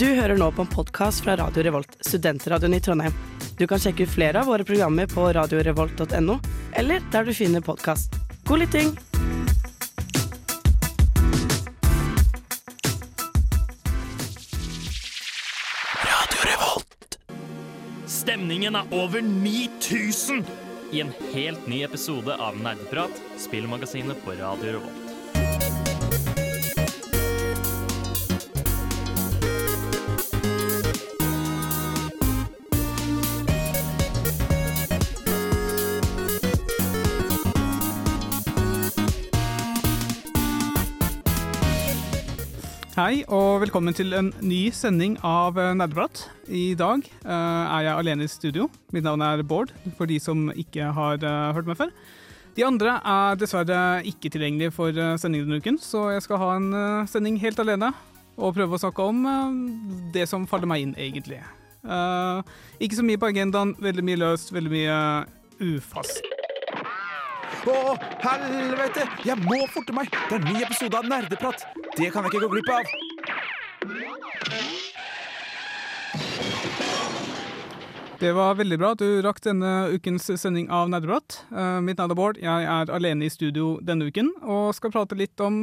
Du hører nå på en podkast fra Radio Revolt, studentradioen i Trondheim. Du kan sjekke ut flere av våre programmer på radiorevolt.no, eller der du finner podkast. God lytting! Stemningen er over 9000 i en helt ny episode av Nerdeprat, spillmagasinet på Radio Revolt. Hei og velkommen til en ny sending av eh, Nerdeprat. I dag uh, er jeg alene i studio. Mitt navn er Bård, for de som ikke har uh, hørt meg før. De andre er dessverre ikke tilgjengelige for uh, sending denne uken, så jeg skal ha en sending helt alene og prøve å snakke om det som faller meg inn, egentlig. Ikke så mye på agendaen, veldig mye løst, veldig mye ufast. Å, helvete! Jeg må forte meg! Det er en ny episode av Nerdeprat. Det kan jeg ikke gå glipp av. Det var veldig bra at du rakk denne ukens sending av Nerdeprat. Eh, mitt navn er Bård, jeg er alene i studio denne uken og skal prate litt om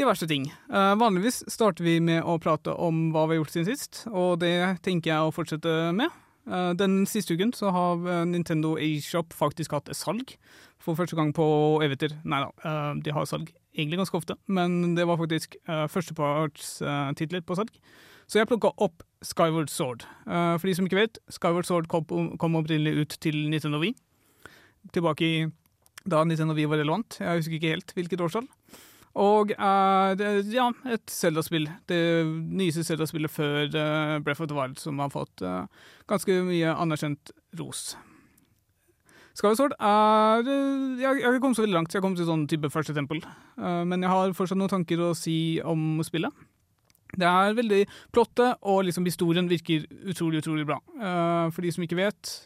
diverse ting. Eh, vanligvis starter vi med å prate om hva vi har gjort siden sist, og det tenker jeg å fortsette med. Eh, den siste uken så har Nintendo eShop faktisk hatt et salg for første gang på evigheter. Nei da, eh, de har salg egentlig ganske ofte, men det var faktisk uh, førstepartstitler på salg. Så jeg plukka opp Skyward Sword. Eh, for de som ikke vet, Skyward Sword kom, kom opprinnelig ut til Nintendo Wii. Tilbake i da Nintendo Wii var relevant. Jeg husker ikke helt hvilket årstall. Og uh, det, ja, et Zelda-spill. Det nyeste Zelda-spillet før uh, Breath of the Wild, som har fått uh, ganske mye anerkjent ros. Skyward Sword er eh, Jeg har ikke kommet så veldig langt, jeg har kommet til sånn type første tempel. Eh, men jeg har fortsatt noen tanker å si om spillet. Det er veldig Plottet og liksom historien virker utrolig, utrolig bra. Eh, for de som ikke vet,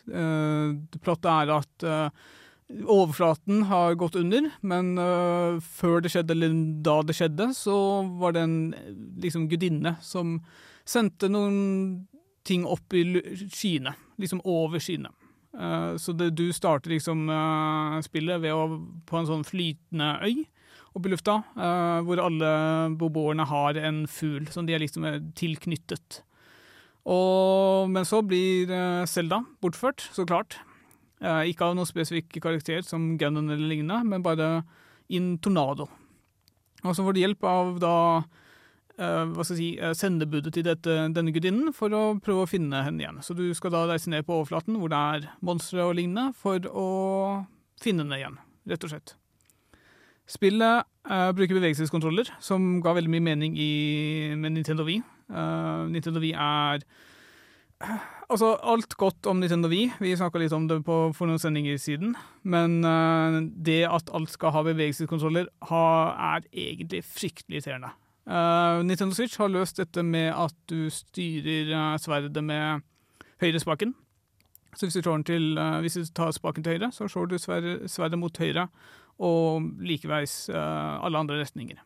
plottet er at overflaten har gått under, men uh, før det skjedde, eller da det skjedde, så var det en liksom gudinne som sendte noen ting opp i skyene. Liksom over skyene. Eh, så det, du starter liksom eh, spillet ved å på en sånn flytende øy opp i lufta, eh, hvor alle beboerne har en fugl som de er liksom tilknyttet. Og, men så blir Selda bortført, så klart. Ikke av noen spesifikk karakter som Gunnan eller lignende, men bare i en tornado. Og så får de hjelp av da hva skal jeg si, eh, sendebudet til dette, denne gudinnen for å prøve å finne henne igjen. Så du skal da reise ned på overflaten hvor det er monstre og lignende, for å finne henne igjen, rett og slett. Spillet uh, bruker bevegelseskontroller, som ga veldig mye mening i, med Nintendo Wii. Uh, Nintendo Wii er Altså, alt godt om Nintendo Wii. Vi snakka litt om det på, for noen sendinger siden. Men uh, det at alt skal ha bevegelseskontroller, ha, er egentlig fryktelig irriterende. Eh, Nintendo Switch har løst dette med at du styrer uh, sverdet med høyrespaken. Så hvis du, til, uh, hvis du tar spaken til høyre, så slår du sverdet, mot høyre, og likeveis alle andre retninger.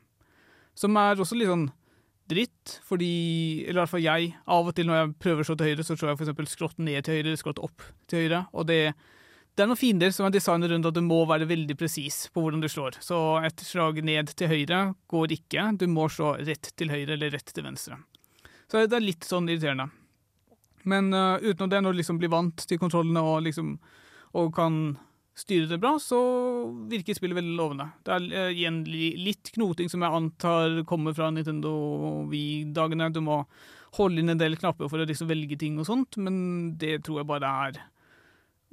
Som er også litt sånn dritt, fordi Eller i hvert fall jeg. Av og til når jeg prøver å slå til høyre, så slår jeg f.eks. skrått ned til høyre, skrått opp til høyre. Og det, det er noen fiender som er designet rundt at du må være veldig presis på hvordan du slår. Så et slag ned til høyre går ikke. Du må slå rett til høyre eller rett til venstre. Så det er litt sånn irriterende. Men uh, utenom det, når du liksom blir vant til kontrollene og liksom og kan styre det bra, så virker spillet veldig lovende. Det er uh, igjen litt knoting som jeg antar kommer fra Nintendo Wii-dagene. Du må holde inn en del knapper for å liksom velge ting og sånt, men det tror jeg bare er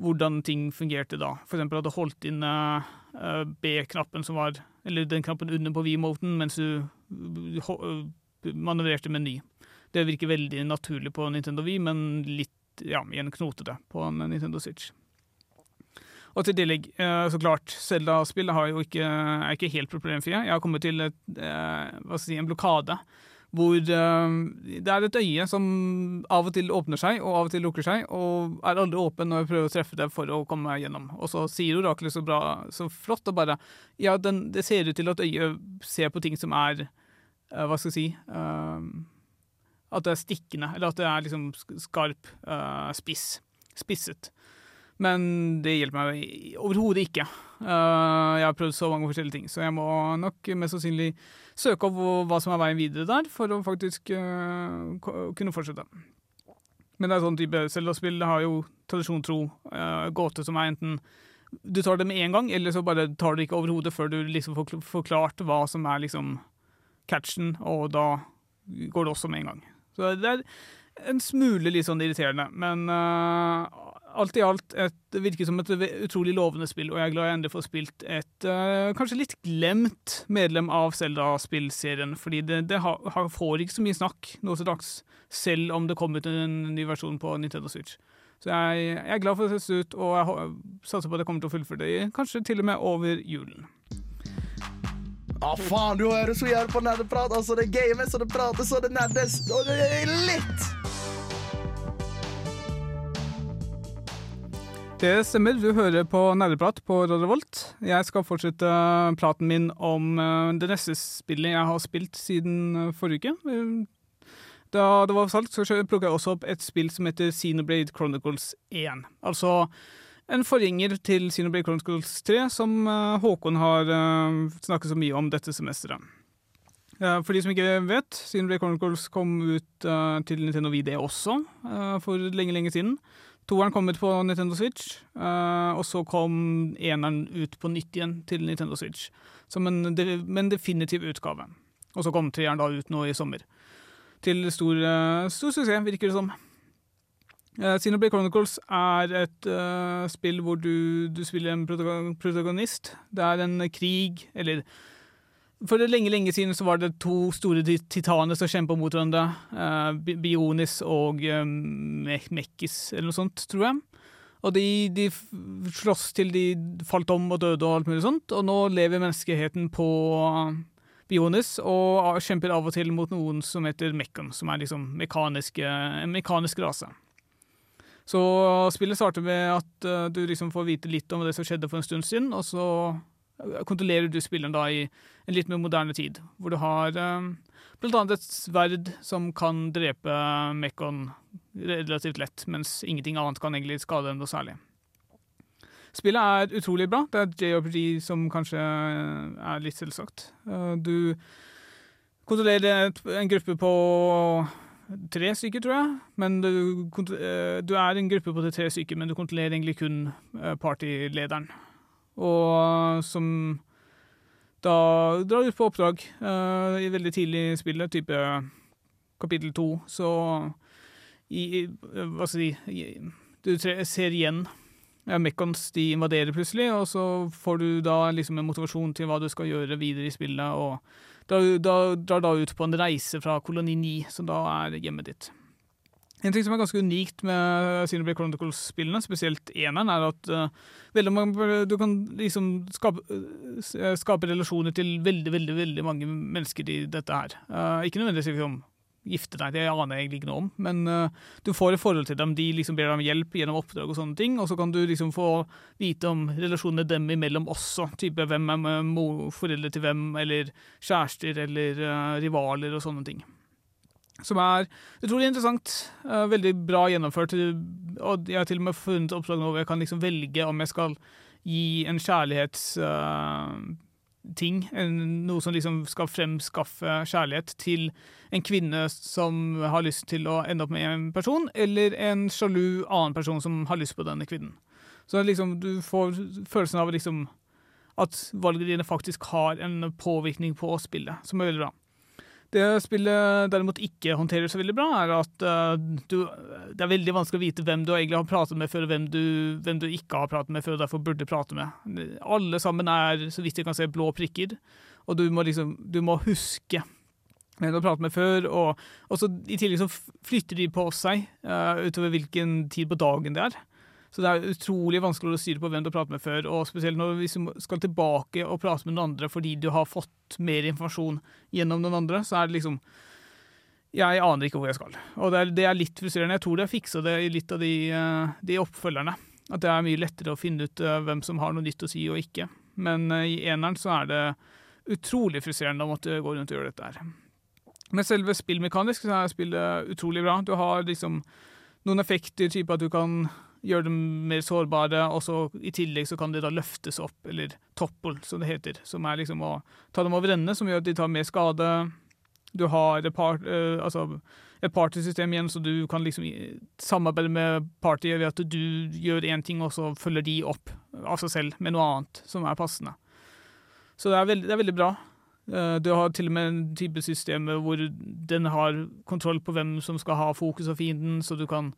hvordan ting fungerte da. For eksempel at du holdt inn eh, B-knappen som var Eller den knappen under på V-moten, mens du eh, eh, manøvrerte med ny. Det virker veldig naturlig på Nintendo Wii, men litt ja, igjen knotete på en Nintendo Switch. Og til tillegg, eh, så klart, Zelda-spillet har jo ikke, er helt problemfrie. Jeg har kommet til et, eh, si, en blokade hvor eh, det er et øye som av og til åpner seg, og av og til lukker seg, og er aldri åpen når jeg prøver å treffe det for å komme meg gjennom. Og så sier oraklet så bra, så flott, og bare Ja, den, det ser ut til at øyet ser på ting som er eh, Hva skal jeg si eh, At det er stikkende, eller at det er liksom skarp, spiss. Spisset. Men det hjelper meg overhodet ikke. Jeg har prøvd så mange forskjellige ting, så jeg må nok mest sannsynlig søke opp hva- som er veien videre der, for å faktisk eh, kunne fortsette. Men det er sånn type Zelda-spill har jo tradisjon tro uh, gåte som er enten du tar det med en gang, eller så bare tar du det ikke overhodet før du liksom får forklart hva som er liksom catchen, og da går det også med en gang. Så det er en smule litt sånn irriterende, men eh, alt i alt et, det virker som et utrolig lovende spill, og jeg er glad jeg endelig får spilt et uh, kanskje litt glemt medlem av Zelda-spillserien, fordi det, det har, får ikke så mye snakk nå til dags, selv om det kommer ut en ny versjon på Nintendo Switch. Så jeg, jeg er glad for at det ser ut, og jeg satser på at jeg kommer til å fullføre det, kanskje til og med over julen. Ja, faen, du hører så gjerne på nerdeprat. Altså, det games, og det prates, og det nerdes, og det er litt. Det stemmer, du hører på Nerdeprat på Radio. Jeg skal fortsette praten min om eh, det neste spillet jeg har spilt siden eh, forrige uke. Eh, Da det var salgt, så plukka jeg også opp et spill som heter Xenoblade Chronicles 1. Altså en forgjenger til Xenoblade Chronicles 3, som eh, Håkon har eh, snakket så mye om dette semesteret. Eh, For de som ikke vet, Xenoblade Chronicles kom ut eh, til Nintendo VD også, eh, for lenge, lenge siden. Toeren kom ut på Nintendo Switch, eh, og så kom eneren ut på nytt igjen til Nintendo Switch. Som en, en definitiv utgave. Og så kom treeren da ut nå i sommer. Til stor, eh, stor suksess, virker det som. Uh, Chronicles er et eh, spill hvor du, du spiller en protagonist. Det er en krig, eller for lenge lenge siden så var det to store titaner som kjempa mot hverandre. Uh, Bionis og um, Mekkis, eller noe sånt, tror jeg. Og de, de sloss til de falt om og døde og alt mulig sånt. Og nå lever menneskeheten på Bionis og kjemper av og til mot noen som heter Mekkon, som er liksom en mekanisk rase. Så spillet starter med at uh, du liksom får vite litt om det som skjedde for en stund siden, og så eh, kontrollerer du spilleren da i en litt mer moderne tid, hvor du har eh, blant annet et sverd som kan drepe Mekon relativt lett, mens ingenting annet kan egentlig skade dem noe særlig. Spillet er utrolig bra. Det er JRPG som kanskje er litt selvsagt. Eh, Du kontrollerer en gruppe på tre stykker, tror jeg. Men du, eh, du er en gruppe på tre stykker, men du kontrollerer egentlig kun eh, partylederen. Og som da drar ut på oppdrag uh, i veldig tidlig i spillet, type kapittel to, så i, Hva skal jeg si Du ser igjen ja, Mekons de invaderer plutselig, og så får du da liksom en motivasjon til hva du skal gjøre videre i spillet, og da, da drar da ut på en reise fra koloni 9, som da er hjemmet ditt. En ting som er ganske unikt med Xenoblade Chronicles-spillene, spesielt eneren, er at uh, mange, du kan liksom skape, uh, skape relasjoner til veldig, veldig veldig mange mennesker i dette her. Uh, ikke nødvendigvis liksom gifte deg, det aner jeg egentlig ikke noe om, men du får et forhold til dem. De liksom ber deg om hjelp gjennom oppdrag og sånne ting, og så kan du liksom få vite om relasjonene dem imellom også. Type hvem er foreldre til hvem, eller kjærester eller rivaler og sånne ting. Som er utrolig interessant. eh, veldig bra gjennomført. Og jeg har til og med funnet oppslag nå hvor jeg kan liksom velge om jeg skal gi en kjærlighetsting, noe som liksom skal fremskaffe kjærlighet til en kvinne som har lyst til å ende opp med en person, eller en sjalu annen person som har lyst på denne kvinnen. Så liksom du får følelsen av liksom at valgene dine faktisk har en påvirkning på spillet, som er veldig bra. Det spillet derimot ikke håndterer så veldig bra, er at eh, du, det er veldig vanskelig å vite hvem du egentlig har pratet med før, og hvem du, hvem du ikke har pratet med før, og derfor burde prate med. Alle sammen er, så vidt jeg kan se, blå prikker, og du må liksom, du må huske hvem du har pratet med før, og, og så i tillegg så flytter de på seg uh, utover hvilken tid på dagen det er. Så det er utrolig vanskelig å styre på hvem du har pratet med før, og spesielt når du skal tilbake og prate med noen andre fordi du har fått mer informasjon gjennom noen andre, så er det liksom Jeg aner ikke hvor jeg skal. Og det er, det er litt frustrerende. Jeg tror de har fiksa det i litt av de, eh, de oppfølgerne. At det er mye lettere å finne ut eh, hvem som har noe nytt å si og ikke. Men eh, i eneren så er det utrolig frustrerende å måtte gå rundt og gjøre dette her. Men selve spillmekanisk så er spillet utrolig bra. Du har liksom noen effekter, type at du kan gjøre dem mer sårbare, og så i tillegg så kan de da løftes opp, eller topple, som det heter, som er liksom å ta dem over ende, som gjør at de tar mer skade. Du har et, part, uh, altså et partysystem igjen, så du kan liksom samarbeide med partyet ved at du gjør én ting, og så følger de opp av seg selv med noe annet som er passende. Så det er veldig, det er veldig bra. Eh, Du har til og med en type system hvor den har kontroll på hvem som skal ha fokus av fienden, så du kan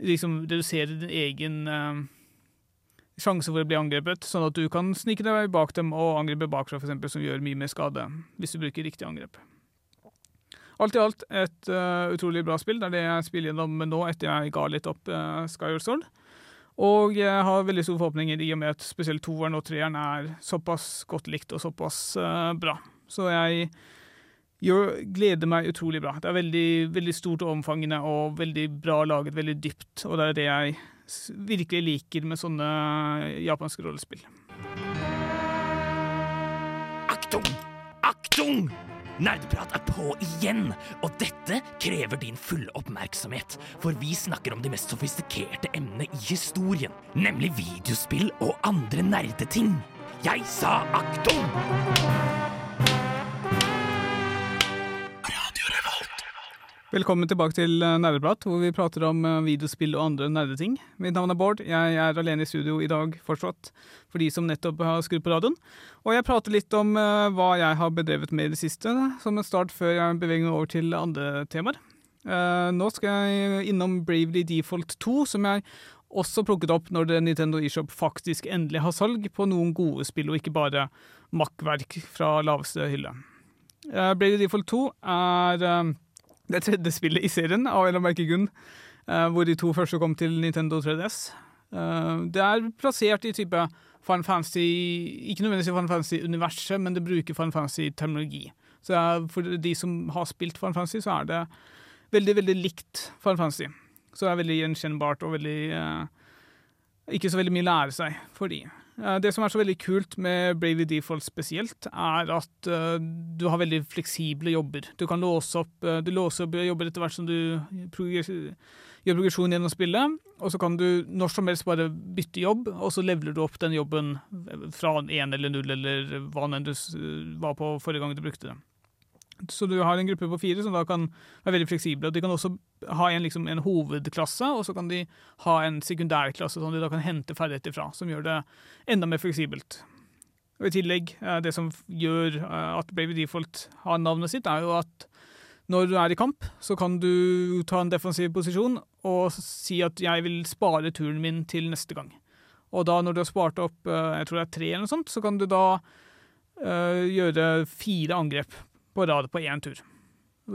liksom redusere din egen eh, sjanse for å bli angrepet, sånn at du kan snike deg bak dem og angripe bakfra, eksempel, som gjør mye mer skade hvis du bruker riktig angrep. Alt i alt et uh, utrolig bra spill. Det er det jeg spiller gjennom nå etter jeg ga litt opp uh, Skyward Sword. Og jeg har veldig store forhåpninger i og med at spesielt toeren og treeren er såpass godt likt og såpass uh, bra. Så jeg gjør, gleder meg utrolig bra. Det er veldig, veldig stort og omfangende og veldig bra laget, veldig dypt. Og det er det jeg virkelig liker med sånne japanske rollespill. Aktung! Aktung! Nerdeprat er på igjen, og dette krever din fulle oppmerksomhet. For vi snakker om de mest sofistikerte emnene i historien, nemlig videospill og andre nerdeting. Jeg sa aktung! Velkommen tilbake til eh, Nerdeprat, hvor vi prater om eh, videospill og andre nerdeting. Mitt navn er Bård. Jeg er alene i studio i dag fortsatt, for de som nettopp har skrudd på radioen. Og jeg prater litt om eh, hva jeg har bedrevet med i det siste, som en start før jeg beveger meg over til andre temaer. Nå skal jeg innom Bravely Default 2, som jeg også plukket opp når Nintendo eShop faktisk endelig har salg på noen gode spill, og ikke bare makkverk fra laveste hylle. Bravely Default 2 er det tredje spillet i serien, av en eller annen merkelig grunn, eh, hvor de to første kom til Nintendo 3DS. Eh, det er plassert i type Fun Fancy Ikke nødvendigvis i Final Fantasy-universet, men det bruker Fun Fancy-terminologi. Så for de som har spilt Fun Fancy, så er det veldig, veldig likt Fun Fancy. Så det er veldig gjenkjennbart og veldig eh, Ikke så veldig mye å lære seg for de. Eh, Det som er så veldig kult med Bravely Default spesielt, er at eh, du har veldig fleksible jobber. Du kan låse opp, eh, du låser opp jobber etter hvert som du gjør progresjon gjennom spillet, og så kan du når som helst bare bytte jobb, og så leveler du opp den jobben fra én eller null, eller hva enn du var på forrige gang du brukte det. Så du har en gruppe på fire som da kan være veldig fleksible. De kan også ha en, liksom, en hovedklasse, og så kan de ha en sekundærklasse som de da kan hente ferdigheter fra, som gjør det enda mer fleksibelt. Og I tillegg, eh, det som gjør eh, at Brave Default har navnet sitt, er jo at når du er i kamp, så kan du ta en defensiv posisjon og si at 'jeg vil spare turen min til neste gang'. Og da når du har spart opp eh, jeg tror det er tre, eller noe sånt, så kan du da uh, gjøre fire angrep på rad på én tur.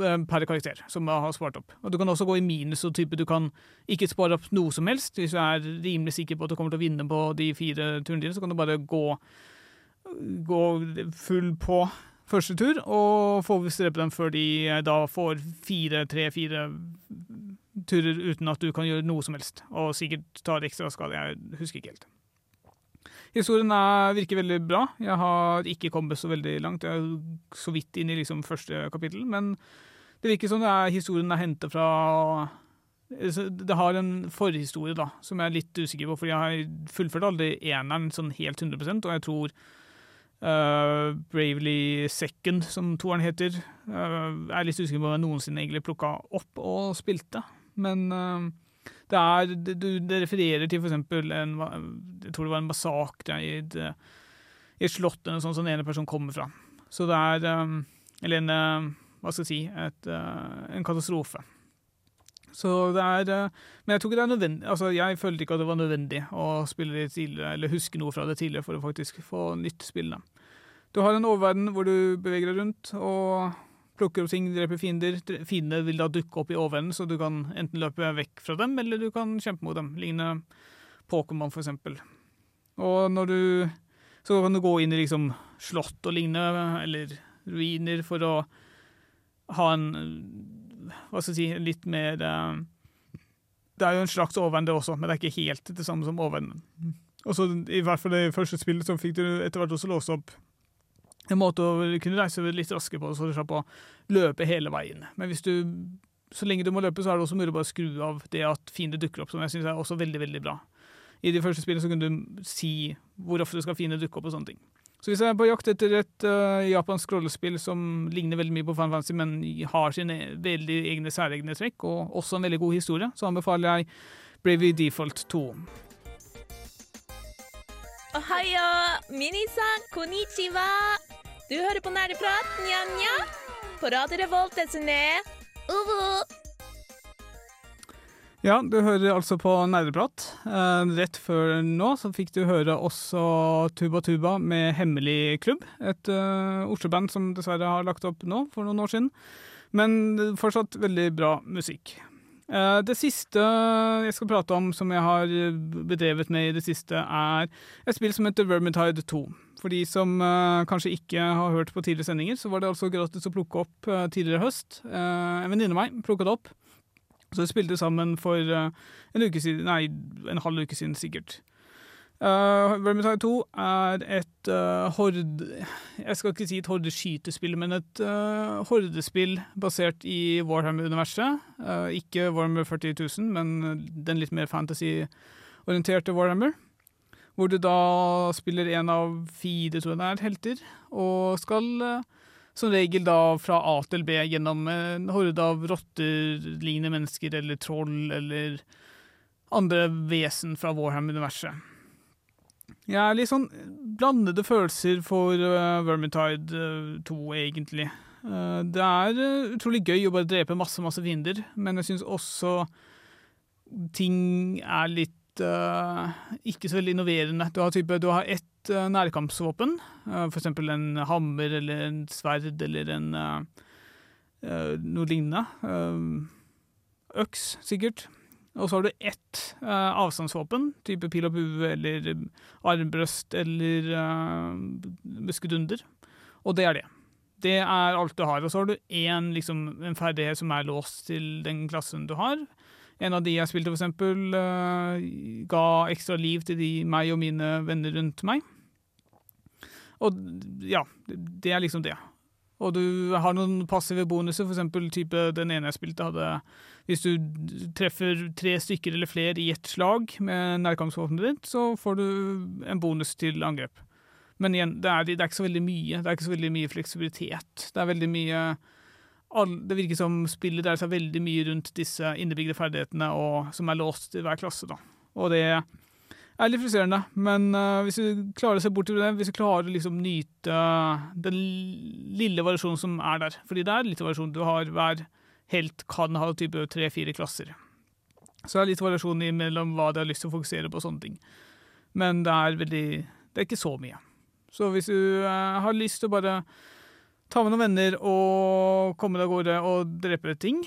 eh, Per karakter, som har spart opp. Og Du kan også gå i minus, og type du kan ikke spare opp noe som helst. Hvis du er rimelig sikker på at du kommer til å vinne på de fire turene dine, så kan du bare gå, gå full på første tur, og få drepe dem før de eh, da får fire, tre, fire turer uten at du kan gjøre noe som helst. Og sikkert tar ekstra skade. Jeg husker ikke helt. Historien er, virker veldig bra. Jeg har ikke kommet så veldig langt. Jeg er så vidt inn i liksom første kapittel. Men det virker som det er, historien er hentet fra Det har en forhistorie da, som jeg er litt usikker på, for jeg har fullført aldri eneren sånn helt 100% og jeg tror uh, Bravely Second, som toeren heter, eh, er litt usikker på om jeg noensinne egentlig plukka opp og spilte. Men eh, det, er, det, det refererer til eksempel en, jeg tror det var en massakre i et, eh, i et slott eller sånt som en ene personen kommer fra. Så det er eh, Eller en eh, Hva skal jeg si et, En katastrofe. Så det er Men jeg tror ikke det er nødvendig Altså, jeg følte ikke at det var nødvendig å spille det tidligere, eller huske noe fra det tidligere for å faktisk få nytt spill. Du har en oververden hvor du beveger deg rundt og plukker opp ting, dreper fiender. Fiendene vil da dukke opp i overenden, så du kan enten løpe vekk fra dem, eller du kan kjempe mot dem. Lignende Pokémon, for eksempel. Og når du Så kan du gå inn i liksom slott og lignende, eller ruiner, for å ha en Hva skal jeg si Litt mer eh, Det er jo en slags overende også, men det er ikke helt det samme som overenden. Og så I hvert fall det første spillet så fikk du etter hvert også låse opp en måte å kunne reise litt raskere på, så du slapp å løpe hele veien. Men hvis du, så lenge du må løpe, så er det også mulig å bare skru av det at fiender dukker opp, som jeg syns er også veldig, veldig bra. I de første spillene så kunne du si hvor ofte skal fiender dukke opp og sånne ting. Så hvis jeg er på jakt etter et uh, japansk rollespill som ligner veldig mye på Fan Fantasy, men har sine veldig egne særegne trekk, og også en veldig god historie, så anbefaler jeg Bravey Default 2. Ohayo, minisan, konnichiwa. Du hører på Nerdeprat, nja-nja. På Radio Revolt, desune. Uvu. Ja, du hører altså på Nerdeprat. Eh, rett før nå så fikk du høre også Tuba Tuba med Hemmelig klubb. Et uh, Oslo-band som dessverre har lagt opp nå, for noen år siden. Men fortsatt veldig bra musikk. Eh, det siste jeg skal prate om som jeg har bedrevet med i det siste, er et spill som heter Vermintide 2. For de som uh, kanskje ikke har hørt på tidligere sendinger, så var det altså gratis å plukke opp tidligere høst. Uh, en venninne av meg plukka det opp. Så vi spilte sammen for en uke siden, nei, en halv uke siden sikkert. Uh, Vermintide 2 er et uh, horde... Jeg skal ikke si et hordeskytespill, men et uh, hordespill basert i Warhammer-universet. Uh, ikke Warhammer 40 000, men den litt mer fantasy-orienterte Warhammer. Hvor du da spiller en av fire, tror jeg det er, helter, og skal som regel da fra A til B gjennom en horde av rotter-lignende mennesker eller troll eller andre vesen fra Warhammer-universet. Er litt sånn blandede følelser for uh, Vermintide uh, 2, egentlig. Uh, det er uh, utrolig gøy å bare drepe masse, masse fiender, men jeg syns også ting er litt ikke så veldig innoverende. Du har, type, du har ett nærkampsvåpen, for eksempel en hammer eller en sverd eller en noe lignende. øks, sikkert. Og så har du ett uh, avstandsvåpen, type pil og bue eller armbrøst eller uh, muskedunder. Og det er det. Det er alt du har. Og så har du én liksom, en ferdighet som er låst til den klassen du har. En av de jeg spilte, for eksempel, uh, ga ekstra liv til de, meg og mine venner rundt meg. Og ja, det er liksom det. Og du har noen passive bonuser, for eksempel den ene jeg spilte, hadde Hvis du treffer tre stykker eller flere i ett slag med nærkampsvåpenet ditt, så får du en bonus til angrep. Men igjen, det er, det er, ikke så veldig mye. Det er ikke så veldig mye fleksibilitet. Det er veldig mye Det virker som spillet dreier seg veldig mye rundt disse innebygde ferdighetene og, som er låst i hver klasse. da. Og det er litt frustrerende, men uh, hvis du klarer å se bort til det, hvis du klarer å liksom nyte den lille variasjonen som er der Fordi det er litt variasjon. Du har hver helt kan ha type tre-fire klasser. Så det er litt variasjon mellom hva de har lyst til å fokusere på og sånne ting. Men det er veldig Det er ikke så mye. Så hvis du uh, har lyst til å bare ta med noen venner og komme deg av gårde og drepe ting,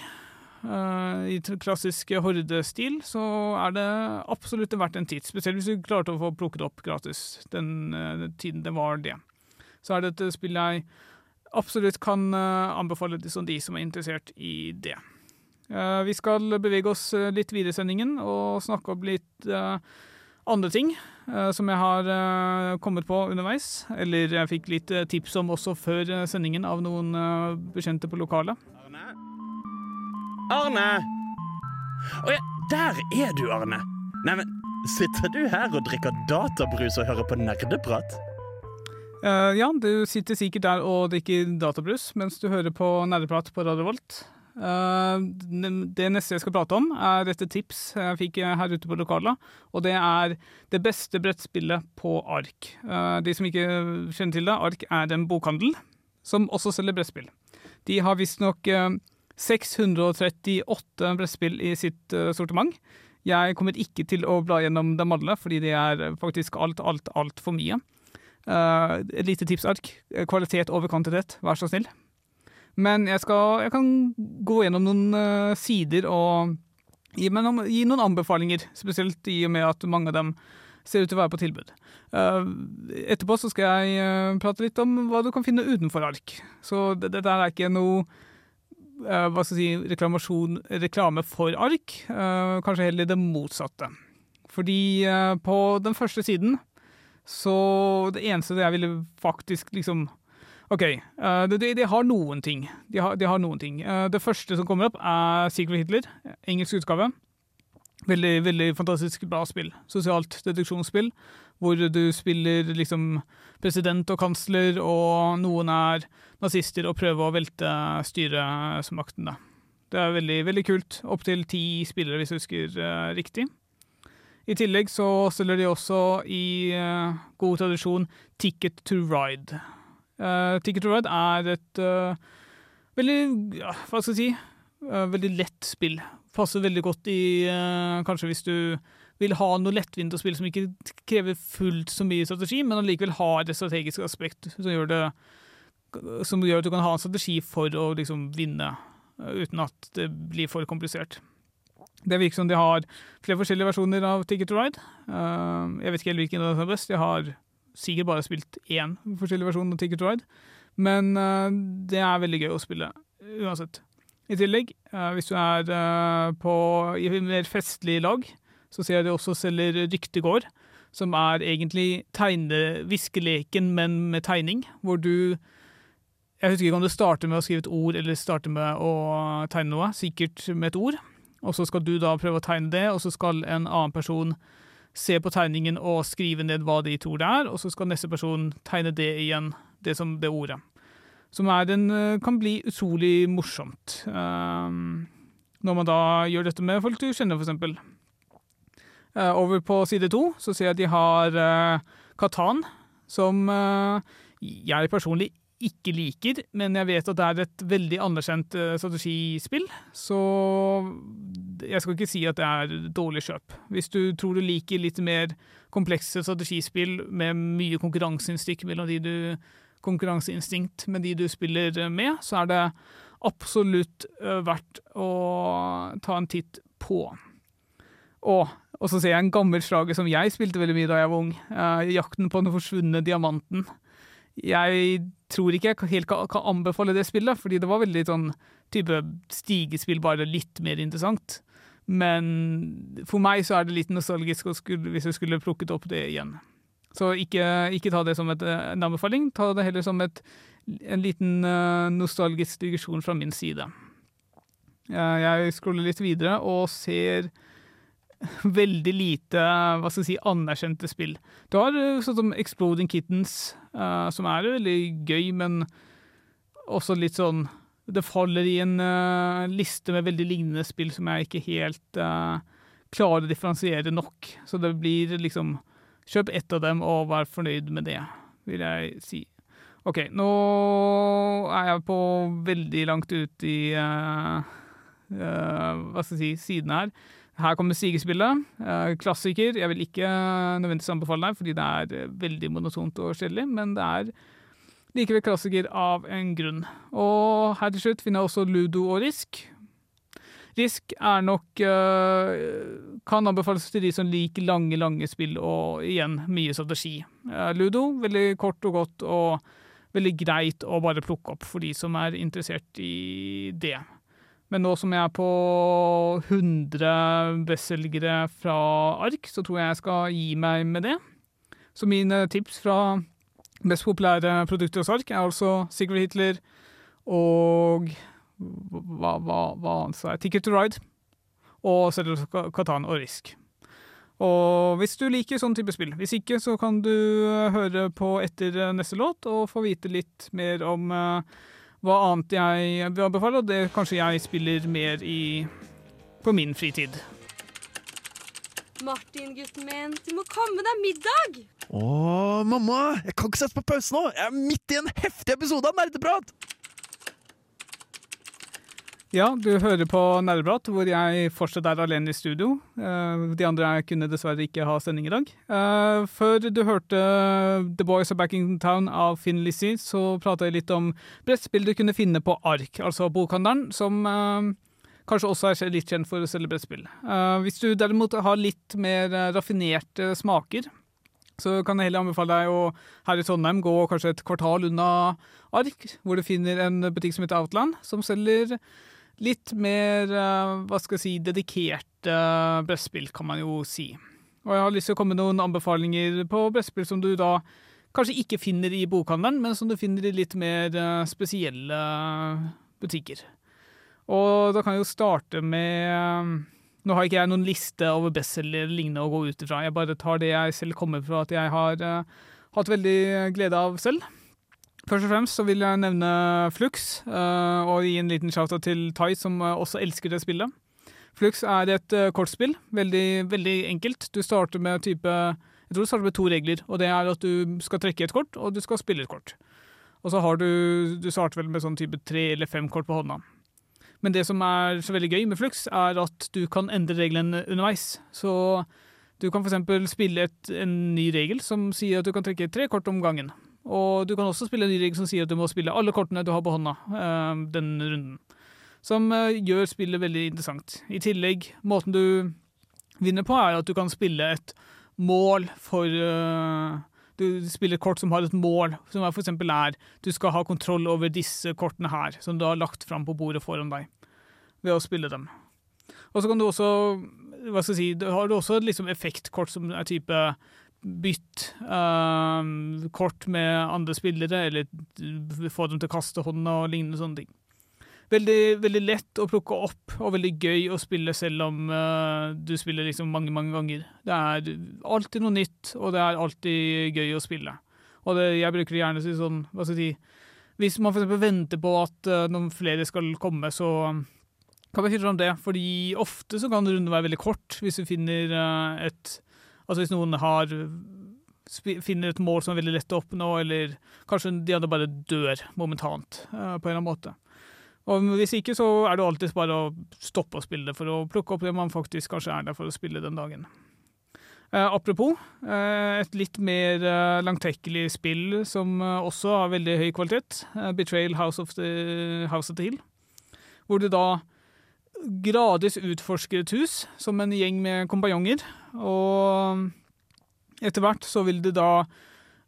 Uh, I klassisk hordestil så er det absolutt verdt en titt. Spesielt hvis du klarte å få plukket opp gratis den, uh, tiden det var det. Så er det et spill jeg absolutt kan uh, anbefale det som de som er interessert i det. vi skal bevege oss litt videre i sendingen og snakke om litt andre ting som jeg har kommet på underveis. Eller jeg fikk litt tips om også før sendingen av noen bekjente på lokalet. Arne! Å ja, der er du, Arne. Neimen, sitter du her og drikker databrus og hører på nerdeprat? Uh, ja, du sitter sikkert der og drikker databrus mens du hører på nerdeprat på Radio Volt. Uh, det neste jeg skal prate om, er et tips jeg fikk her ute på lokalet. Og det er det beste brettspillet på ark. Uh, de som ikke kjenner til det, ark er en bokhandel som også selger brettspill. De har visstnok uh, 638 brettspill i sitt sortiment. Jeg kommer ikke til å bla gjennom dem alle, fordi det er faktisk alt, alt, altfor mye. Uh, et lite tipsark. Kvalitet over kvantitet, vær så snill. Men jeg, skal, jeg kan gå gjennom noen uh, sider og gi, noen, gi, noen anbefalinger, spesielt i og med at mange av dem ser ut til å være på tilbud. Uh, etterpå så skal jeg prate litt om hva du kan finne utenfor ark. Så dette er ikke noe hva skal jeg si, reklame for ark. Kanskje heller det motsatte. Fordi på den første siden så Det eneste jeg ville faktisk liksom OK, uh, de, de, de har noen ting. De har, de har noen ting. Uh, det første som kommer opp, er Secret Hitler, engelsk utgave. Veldig, veldig fantastisk bra spill. Sosialt deduksjonsspill, hvor du spiller liksom president og kansler, og noen er nazister og prøver å velte styresmakten. da. Det er veldig, veldig kult. Opptil ti spillere, hvis jeg husker uh, riktig. I tillegg så selger de også i uh, god tradisjon Ticket to Ride. Uh, Ticket to Ride er et uh, veldig, ja, hva skal jeg si, veldig lett spill. Passer veldig godt i kanskje hvis du vil ha noe lettvint å spille som ikke krever fullt så mye strategi, men allikevel har et strategisk aspekt som gjør, det, som gjør at du kan ha en strategi for å liksom vinne, uten at det blir for komplisert. Det virker som de har flere forskjellige versjoner av Ticket to Ride. Eh, jeg vet ikke helt hvilken som er best. Jeg har sikkert bare spilt én forskjellig versjon av Ticket to Ride, men eh, det er veldig gøy å spille uansett. I tillegg, eh, hvis du er eh, på i mer festlig lag, så ser jeg de også selger Ryktegård, som er egentlig tegne-viskeleken, men med tegning, hvor du Jeg husker ikke om du starter med å skrive et ord eller starter med å tegne noe, sikkert med et ord, og så skal du da prøve å tegne det, og så skal en annen person se på tegningen og skrive ned hva de tror det er, og så skal neste person tegne det igjen, det som det ordet. Som er en, eh, kan bli utrolig morsomt. Um, når man da gjør dette med folk du kjenner, for eksempel. Eh, over på side to så ser jeg at de har uh, Katan, som uh, jeg personlig ikke liker, men jeg vet at det er et veldig anerkjent eh, strategispill, så jeg skal ikke si at det er dårlig kjøp. Hvis du tror du liker litt mer komplekse strategispill med mye konkurranseinstinkt mellom de du konkurranseinstinkt med de du spiller med, så er det absolutt eh, verdt å ta en titt på. Og, og så ser jeg en gammel slager som jeg spilte veldig mye da jeg var ung. eh, 'Jakten på den forsvunne diamanten'. Jeg tror ikke jeg helt kan, kan anbefale det spillet, fordi det var veldig sånn type stigespill, bare litt mer interessant. Men for meg så er det litt nostalgisk skulle, hvis jeg skulle plukket opp det igjen. Så ikke, ikke ta det som et, en anbefaling, ta det heller som et, en liten eh, nostalgisk digresjon fra min side. Eh, jeg scroller litt videre og ser veldig lite hva skal jeg si, anerkjente spill. Du har eh, sånn som Exploding Kittens, som er veldig gøy, men også litt sånn Det faller i en eh, liste med veldig lignende spill som jeg ikke helt eh, klarer å differensiere nok. Så det blir liksom Kjøp ett av dem og vær fornøyd med det, vil jeg si. OK, nå er jeg på veldig langt ut i uh, uh, Hva skal jeg si siden her. Her kommer Sigespillet. Eh, klassiker. Jeg vil ikke nødvendigvis anbefale deg, fordi det er eh, veldig monotont og kjedelig, men det er likevel klassiker av en grunn. Og her til slutt finner jeg også Ludo og Risk. Risk er nok eh, Kan anbefales til de som liker lange, lange spill og igjen mye strategi. Eh, Ludo, veldig kort og godt og veldig greit å bare plukke opp for de som er interessert i det. Men nå som jeg er på 100 bestselgere fra ark, så tror jeg jeg skal gi meg med det. Så mine tips fra mest populære produkter hos ark er altså Sigurd Hitler og hva, hva, hva annet sa? Ticket to Ride. Og Settlers Katan og Risk. Og hvis du liker sånn type spill. Hvis ikke, så kan du eh, høre på etter eh, neste låt og få vite litt mer om eh, hva annet jeg vil anbefale, og det kanskje jeg spiller mer i på min fritid. Martin, gutten min, du må komme deg middag! Å, mamma! Jeg kan ikke sette på pause nå! Jeg er midt i en heftig episode av Nerdeprat! Ja, du hører på Nerdeprat, hvor jeg fortsatt er alene i studio. Eh, De andre kunne dessverre ikke ha sending i dag. Eh, Før du hørte The Boys Are Back in Town av Finn Lizzie, så prata jeg litt om brettspill du kunne finne på Ark, altså bokhandelen, som eh, kanskje også er litt kjent for å selge brettspill. Hvis du derimot har litt mer raffinerte smaker, så kan jeg heller anbefale deg å her i Trondheim gå kanskje et kvartal unna Ark, hvor du finner en butikk som heter Outland, som selger litt mer, eh, hva skal jeg si, dedikerte brettspill, kan man jo si. Og jeg har lyst til å komme med noen anbefalinger på brettspill som du da kanskje ikke finner i bokhandelen, men som du finner i litt mer eh, spesielle butikker. Og da kan jeg jo starte med eh, Nå har ikke jeg noen liste over bestselgere eller lignende å gå ut ifra. Jeg bare tar det jeg selv kommer fra at jeg har eh, hatt veldig glede av selv. Først og fremst så vil jeg nevne Flux, eh, og gi en liten shout-out til Tai, som eh, også elsker det spillet. Flux er et eh, kortspill. Veldig, veldig enkelt. Du starter med type Jeg tror du starter med to regler, og det er at du skal trekke et kort, og du skal spille et kort. Og så har du Du starter vel med sånn type tre eller fem kort på hånda. Men det som er så veldig gøy med Flux, er at du kan endre reglene underveis. Så du kan f.eks. spille et, en ny regel som sier at du kan trekke tre kort om gangen. Og du kan også spille en ny rigg som sier at du må spille alle kortene du har på hånda eh, denne runden. Som eh, gjør spillet veldig interessant. I tillegg, måten du vinner på, er at du kan spille et mål for eh, Du spiller kort som har et mål, som er eksempel er du skal ha kontroll over disse kortene her, som du har lagt fram på bordet foran deg, ved å spille dem. Og så kan du også hva skal jeg si, har du også et liksom effektkort som er type bytt uh, kort med andre spillere, eller få dem til å kaste hånda og lignende sånne ting. Veldig, veldig lett å plukke opp, og veldig gøy å spille selv om uh, du spiller liksom mange, mange ganger. Det er alltid noe nytt, og det er alltid gøy å spille. Og det, jeg bruker gjerne å si sånn, hva skal jeg si, hvis man eksempel venter på at uh, noen flere skal komme, så kan vi finne fram det, fordi ofte så kan runden være veldig kort hvis du finner uh, et Altså hvis noen har finner et mål som er veldig lett å oppnå, eller kanskje de andre bare dør momentant eh, på en eller annen måte. Og hvis ikke, så er det alltid bare å stoppe å spille det for å plukke opp det man faktisk kanskje er der for å spille den dagen. Eh, apropos, eh, et litt mer eh, langtekkelig spill som eh, også har veldig høy kvalitet, eh, Betrayal House of the, House of the Hill, hvor du da gradvis utforsker et hus som en gjeng med kompanjonger, og etter hvert så vil det da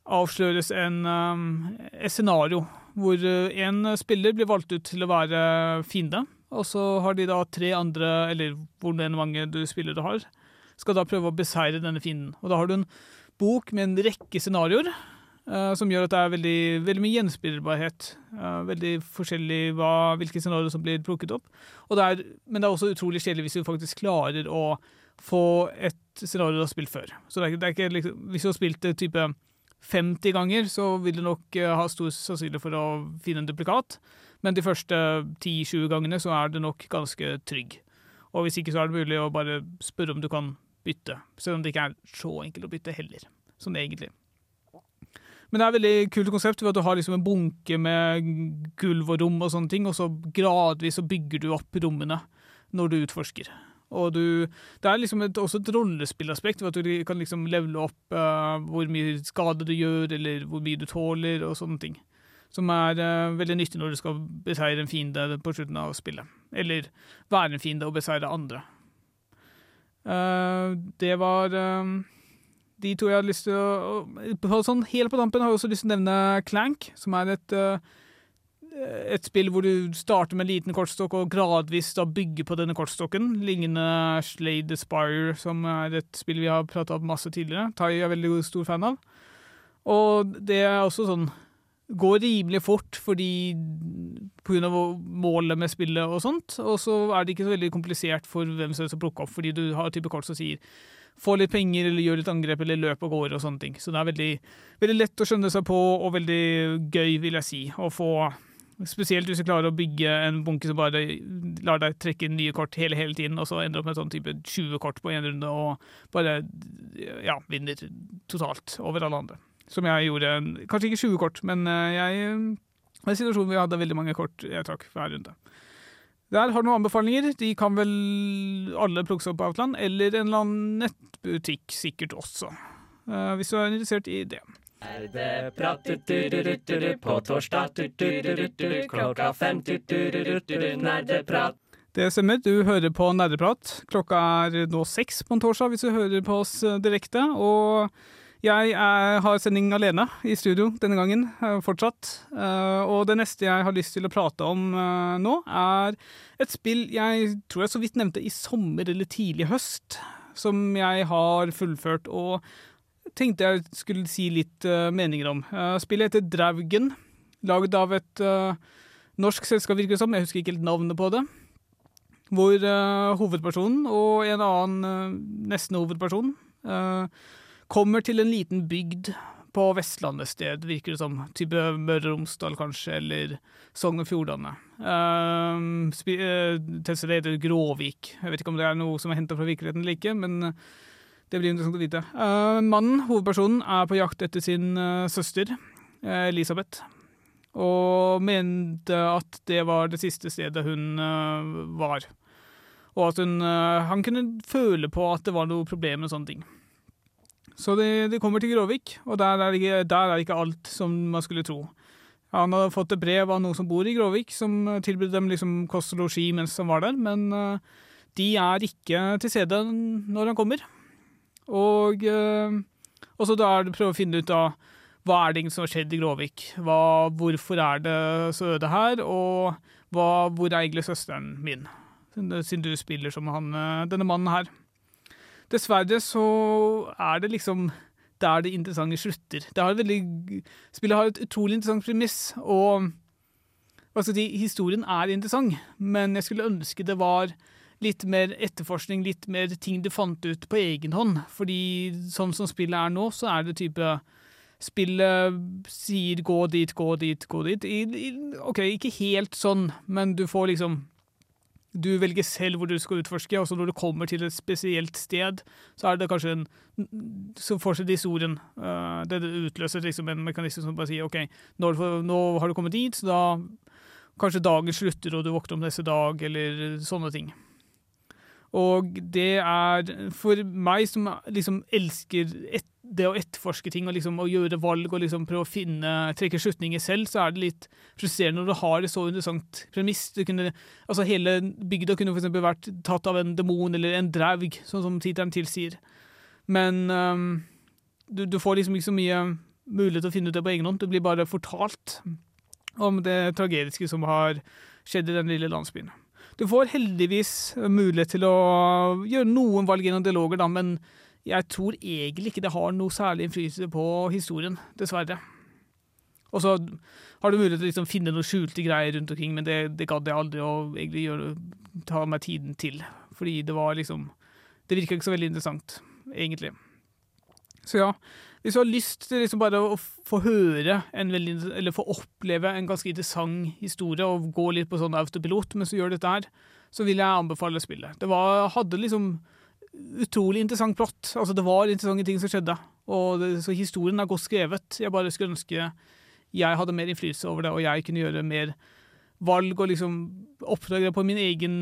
avsløres en, um, et scenario hvor én en spiller blir valgt ut til å være fiende, og så har de da tre andre, eller hvor enn mange du spiller du har, skal da prøve å beseire denne fienden. Og da har du en bok med en rekke scenarioer, uh, som gjør at det er veldig, veldig mye gjenspillbarhet. Uh, veldig forskjellig hva, hvilke scenarioer som blir plukket opp. Det er, men det er også utrolig kjedelig hvis du faktisk klarer å få et scenario du har spilt før. Så det er, det er ikke liksom, Hvis du har spilt det type 50 ganger, så vil du nok eh, ha stor sannsynlighet for å finne en duplikat. Men de første 10-20 gangene så er du nok ganske trygg. Og hvis ikke så er det mulig å bare spørre om du kan bytte. Selv om det ikke er så enkelt å bytte heller, sånn egentlig. Men det er et veldig kult konsept ved at du har liksom en bunke med gulv og rom og sånne ting, og så gradvis så bygger du opp rommene når du utforsker. Og du, det er liksom et, også et rollespillaspekt, ved at du kan liksom levele opp uh, hvor mye skade du gjør, eller hvor mye du tåler, og sånne ting. Som er uh, veldig nyttig når du skal beseire en fiende på slutten av spillet. Eller være en fiende og beseire andre. Uh, det var de to jeg hadde lyst til å på sånn, Helt på dampen har jeg også lyst til å nevne Clank, som er et eh, et spill hvor du starter med en liten kortstokk og gradvis da bygger på denne kortstokken. Lignende Slade Aspire, som er et spill vi har prata om masse tidligere. Tai er veldig stor fan av. Og det er også sånn Går rimelig fort fordi av målet med spillet og sånt. Og så er det ikke så veldig komplisert for hvem som helst å plukke opp, fordi du har type kort som sier få litt penger, eller gjør litt angrep, eller løp av gårde og sånne ting. Så det er veldig, veldig lett å skjønne seg på, og veldig gøy, vil jeg si, å få Spesielt hvis du klarer å bygge en bunke som bare lar deg trekke nye kort hele, hele tiden, og så ender opp med sånn type 20 kort på én runde, og bare ja, vinner totalt over alle andre. Som jeg gjorde. Kanskje ikke 20 kort, men eh, jeg var i en situasjon hvor jeg hadde veldig mange kort jeg trakk hver runde. Der har du noen anbefalinger. De kan vel alle plukkes opp på Outland, eller en eller annen nettbutikk sikkert også. eh, hvis du er interessert i det. Nerdeprat du-du-du-du-du, på torsdag klokka fem nerdeprat. Det stemmer, du hører på Nerdeprat. Klokka er nå seks på en torsdag hvis du hører på oss eh, direkte. Og jeg er, har sending alene i studio denne gangen, eh, fortsatt. Eh, og det neste jeg har lyst til å prate om eh, nå, er et spill jeg tror jeg så vidt nevnte i sommer eller tidlig høst, som jeg har fullført. Og tenkte jeg skulle si litt eh, meninger om. Eh, spillet heter Draugen, laget av et eh, norsk selskap, virker det som. Jeg husker ikke helt navnet på det. Hvor hovedpersonen og en annen nesten hovedperson kommer til en liten bygd på Vestlandet sted, virker det som. Type Møre og Romsdal, kanskje, eller Sogn og Fjordane. Uh, spi- eh, Gråvik. Jeg vet ikke om det er noe som er henta fra virkeligheten eller ikke, men det blir interessant å vite. Eh, mannen, hovedpersonen, er på jakt etter sin eh, søster, eh, Elisabeth. Og mente at det var det siste stedet hun var. Og at hun, han kunne føle på at det var noe problem med sånne ting. Så de, de kommer til Gråvik, og der er, ikke, der er ikke alt som man skulle tro. Han hadde fått et brev av noen som bor i Gråvik, som tilbød dem liksom kost og losji mens han var der, men de er ikke til stede når han kommer. Og, eh, og så da er det å prøve å finne ut av hva er det som har skjedd i Gråvik? Hva, hvorfor er det så øde her? Og hva, hvor er egentlig søsteren min? Siden du spiller som han, eh, denne mannen her. Dessverre så er det liksom der det interessante slutter. Det har veldig, spillet har et utrolig interessant premiss, og hva skal jeg si, historien er interessant, men jeg skulle ønske det var litt mer etterforskning, litt mer ting du fant ut på egen hånd. Fordi sånn som spillet er nå, så er det type Spillet sier 'gå dit, gå dit, gå dit'. I, i, OK, ikke helt sånn, men du får liksom Du velger selv hvor du skal utforske, og så når du kommer til et spesielt sted, så er det kanskje en Så fortsetter historien. Uh, det utløser liksom en mekanisme som bare sier OK, nå har du kommet dit, så da Kanskje dagen slutter, og du våkner om neste dag, eller sånne ting. Og det er For meg som liksom elsker et, det å etterforske ting og liksom å gjøre valg og liksom prøve å finne, trekke slutninger selv, så er det litt frustrerende når du har et så interessant premiss. Du kunne, altså Hele bygda kunne eksempel vært tatt av en demon eller en draug, sånn som tittelen tilsier. Men um, du, du får liksom ikke så mye mulighet til å finne ut det på egen hånd. Du blir bare fortalt om det tragediske som har skjedd i den lille landsbyen. Du får heldigvis mulighet til å gjøre noen valg gjennom dialoger, da, men jeg tror egentlig ikke det har noe særlig innflytelse på historien, dessverre. Og så har du mulighet til å liksom finne noen skjulte greier rundt omkring, men det, det gadd jeg aldri å egentlig gjøre, ta meg tiden til. Fordi det var liksom Det virka ikke så veldig interessant, egentlig. Så ja, hvis du har lyst til liksom bare å få høre veldig, eller få oppleve en ganske interessant historie og gå litt på sånn autopilot mens du gjør dette her, så vil jeg anbefale spillet. Det var, hadde liksom utrolig interessant plott. Altså, det var interessante ting som skjedde. Og det, så historien er godt skrevet. Jeg bare skulle ønske jeg hadde mer innflytelse over det, og jeg kunne gjøre mer valg og liksom oppdage det på min egen,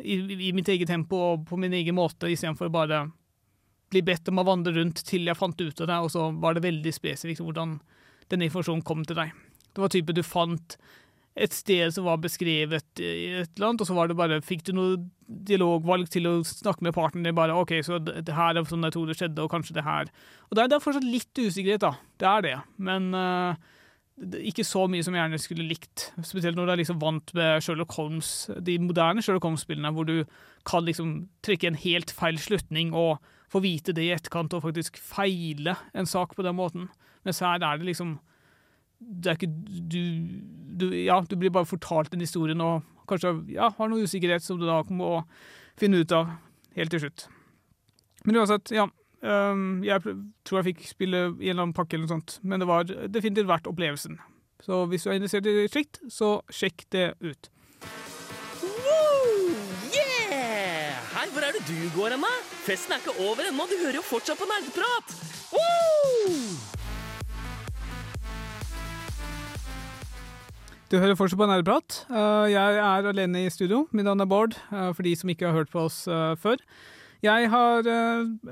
i, i mitt eget tempo og på min egen måte, istedenfor bare bli bedt om å vandre rundt til jeg fant ut av det, og så var det veldig spesifikt hvordan denne informasjonen kom til deg. Det var type du fant et sted som var beskrevet i et eller annet, og så var det bare, fikk du noe dialogvalg til å snakke med partneren din, bare OK, så det, her er sånn jeg tror det skjedde, og kanskje det her. Og det er, det er fortsatt litt usikkerhet, da. Det er det. Men uh, det ikke så mye som jeg gjerne skulle likt. Spesielt når du er liksom vant med Sherlock Holmes, de moderne Sherlock Holmes-spillene, hvor du kan liksom trekke en helt feil slutning og få vite det i etterkant og faktisk feile en sak på den måten. Mens her er det liksom det er ikke du, du Ja, du blir bare fortalt den historien og kanskje ja, har noe usikkerhet som du da må finne ut av helt til slutt. Men uansett, ja. Jeg tror jeg fikk spille i en eller annen pakke eller noe sånt, men det var definitivt verdt opplevelsen. Så hvis du er interessert i slikt, så sjekk det ut. Hvor er det du går hen, da? Festen er ikke over ennå, du hører jo fortsatt på nerdeprat! Woo! Du hører fortsatt på Nerdeprat. Uh, jeg er alene i studio. Mitt navn er Bård, uh, for de som ikke har hørt på oss uh, før. Jeg har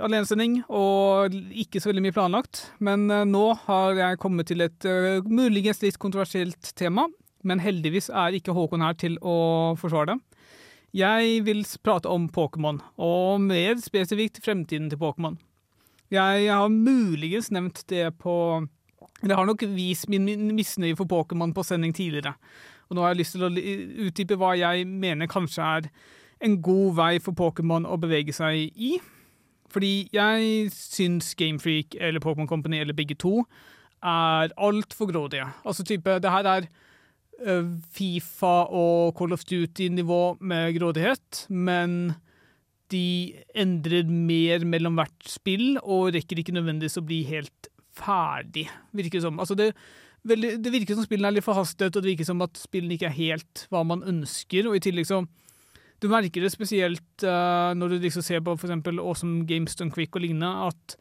alenesending og ikke så veldig mye planlagt, men nå har jeg kommet til et muligens litt kontroversielt tema. Men heldigvis er ikke Håkon her til å forsvare det. Jeg vil prate om Pokémon, og mer spesifikt fremtiden til Pokémon. Jeg har muligens nevnt det på Det har nok vist min misnøye for Pokémon på sending tidligere. Og nå har jeg lyst til å utdype hva jeg mener kanskje er en god vei for Pokémon å bevege seg i. Fordi jeg syns Gamefreak eller Pokémon Company eller begge to er altfor grådige. Altså type, det her er Fifa og Call of Duty-nivå med grådighet, men de endrer mer mellom hvert spill og rekker ikke nødvendigvis å bli helt ferdig, virker det som. Altså det, veldig, det virker som spillene er litt forhastet, og det virker som at spillene ikke er helt hva man ønsker, og i tillegg så du merker det spesielt uh, når du liksom ser på for Awesome Games Done Quick og lignende, at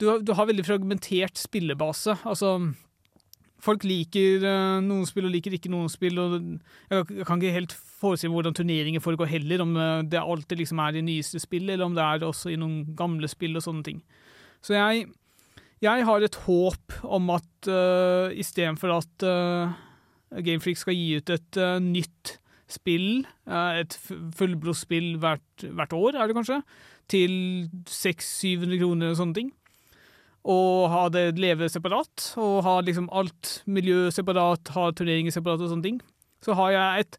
du, du, har veldig fragmentert spillebase. Altså, folk liker uh, noen spill og liker ikke noen spill, og jeg, kan ikke helt forestille hvordan turneringer foregår heller, om uh, det alltid liksom er i nyeste spill, eller om det er også i noen gamle spill og sånne ting. Så jeg, jeg har et håp om at uh, istedenfor at uh, Gamefreak skal gi ut et uh, nytt spill, et fullblodsspill hvert, hvert år, er det kanskje, til 600-700 kroner og sånne ting. Og ha det leve separat, og ha liksom alt miljø separat, ha turneringer separat og sånne ting. Så har jeg et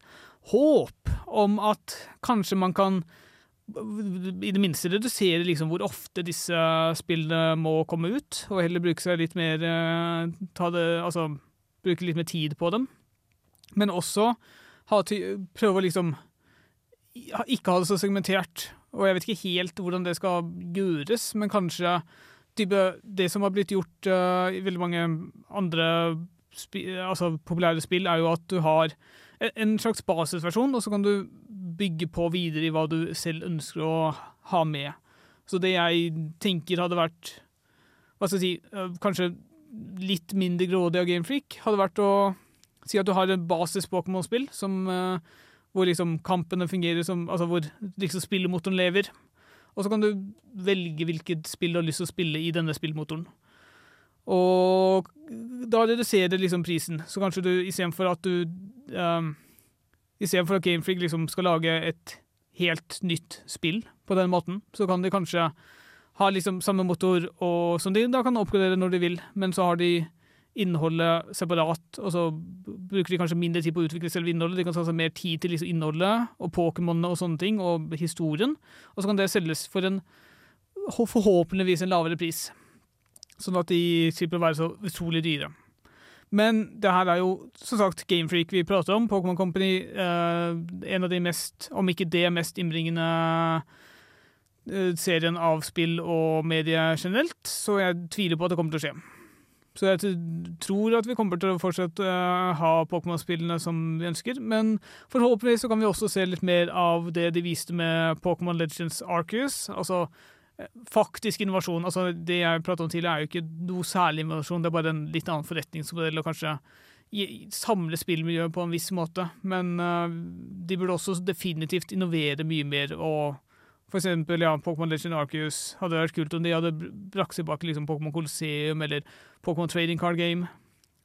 håp om at kanskje man kan i det minste redusere liksom hvor ofte disse spillene må komme ut, og heller bruke seg litt mer ta det, Altså bruke litt mer tid på dem. Men også prøve å liksom ikke ha det så segmentert. Og jeg vet ikke helt hvordan det skal gjøres, men kanskje type, det som har blitt gjort uh, i veldig mange andre spi, altså populære spill, er jo at du har en slags basisversjon, og så kan du bygge på videre i hva du selv ønsker å ha med. Så det jeg tenker hadde vært hva skal jeg si, uh, kanskje litt mindre grådig av Gamefreak, hadde vært å Si at du har en basis Pokémon-spill uh, hvor liksom kampene fungerer som Altså hvor liksom spillemotoren lever. Og så kan du velge hvilket spill du har lyst til å spille i denne spillmotoren. Og da reduserer liksom prisen. Så kanskje du istedenfor at du um, Istedenfor at Gamefreak liksom skal lage et helt nytt spill på den måten, så kan de kanskje ha liksom samme motor, og, som de da kan oppgradere når de vil, men så har de innholdet separat, og så bruker de kanskje mindre tid på å utvikle selve innholdet. De kan ta seg mer tid til liksom innholdet og Pokémonene og sånne ting, og historien. Og så kan det selges for en forhåpentligvis en lavere pris. Sånn at de slipper å være så utrolig dyre. Men det her er jo som sagt Gamefreak vi prater om. Pokémon Company. Eh, en av de mest, om ikke det mest innbringende eh, serien av spill og medie generelt. Så jeg tviler på at det kommer til å skje. Så jeg tror at vi kommer til å fortsette å ha Pokémon-spillene som vi ønsker. Men forhåpentligvis så kan vi også se litt mer av det de viste med Pokémon Legends Arcus. Altså eh, faktisk innovasjon. Altså Det jeg pratet om tidligere, er jo ikke noe særlig innovasjon. Det er bare en litt annen forretningsmodell og kanskje samle spillmiljøet på en viss måte. Men uh, de burde også definitivt innovere mye mer og for eksempel, ja, Pokémon Legend Arceus hadde vært kult om de hadde brakt tilbake liksom Pokémon Colosseum eller Pokémon Trading Card Game,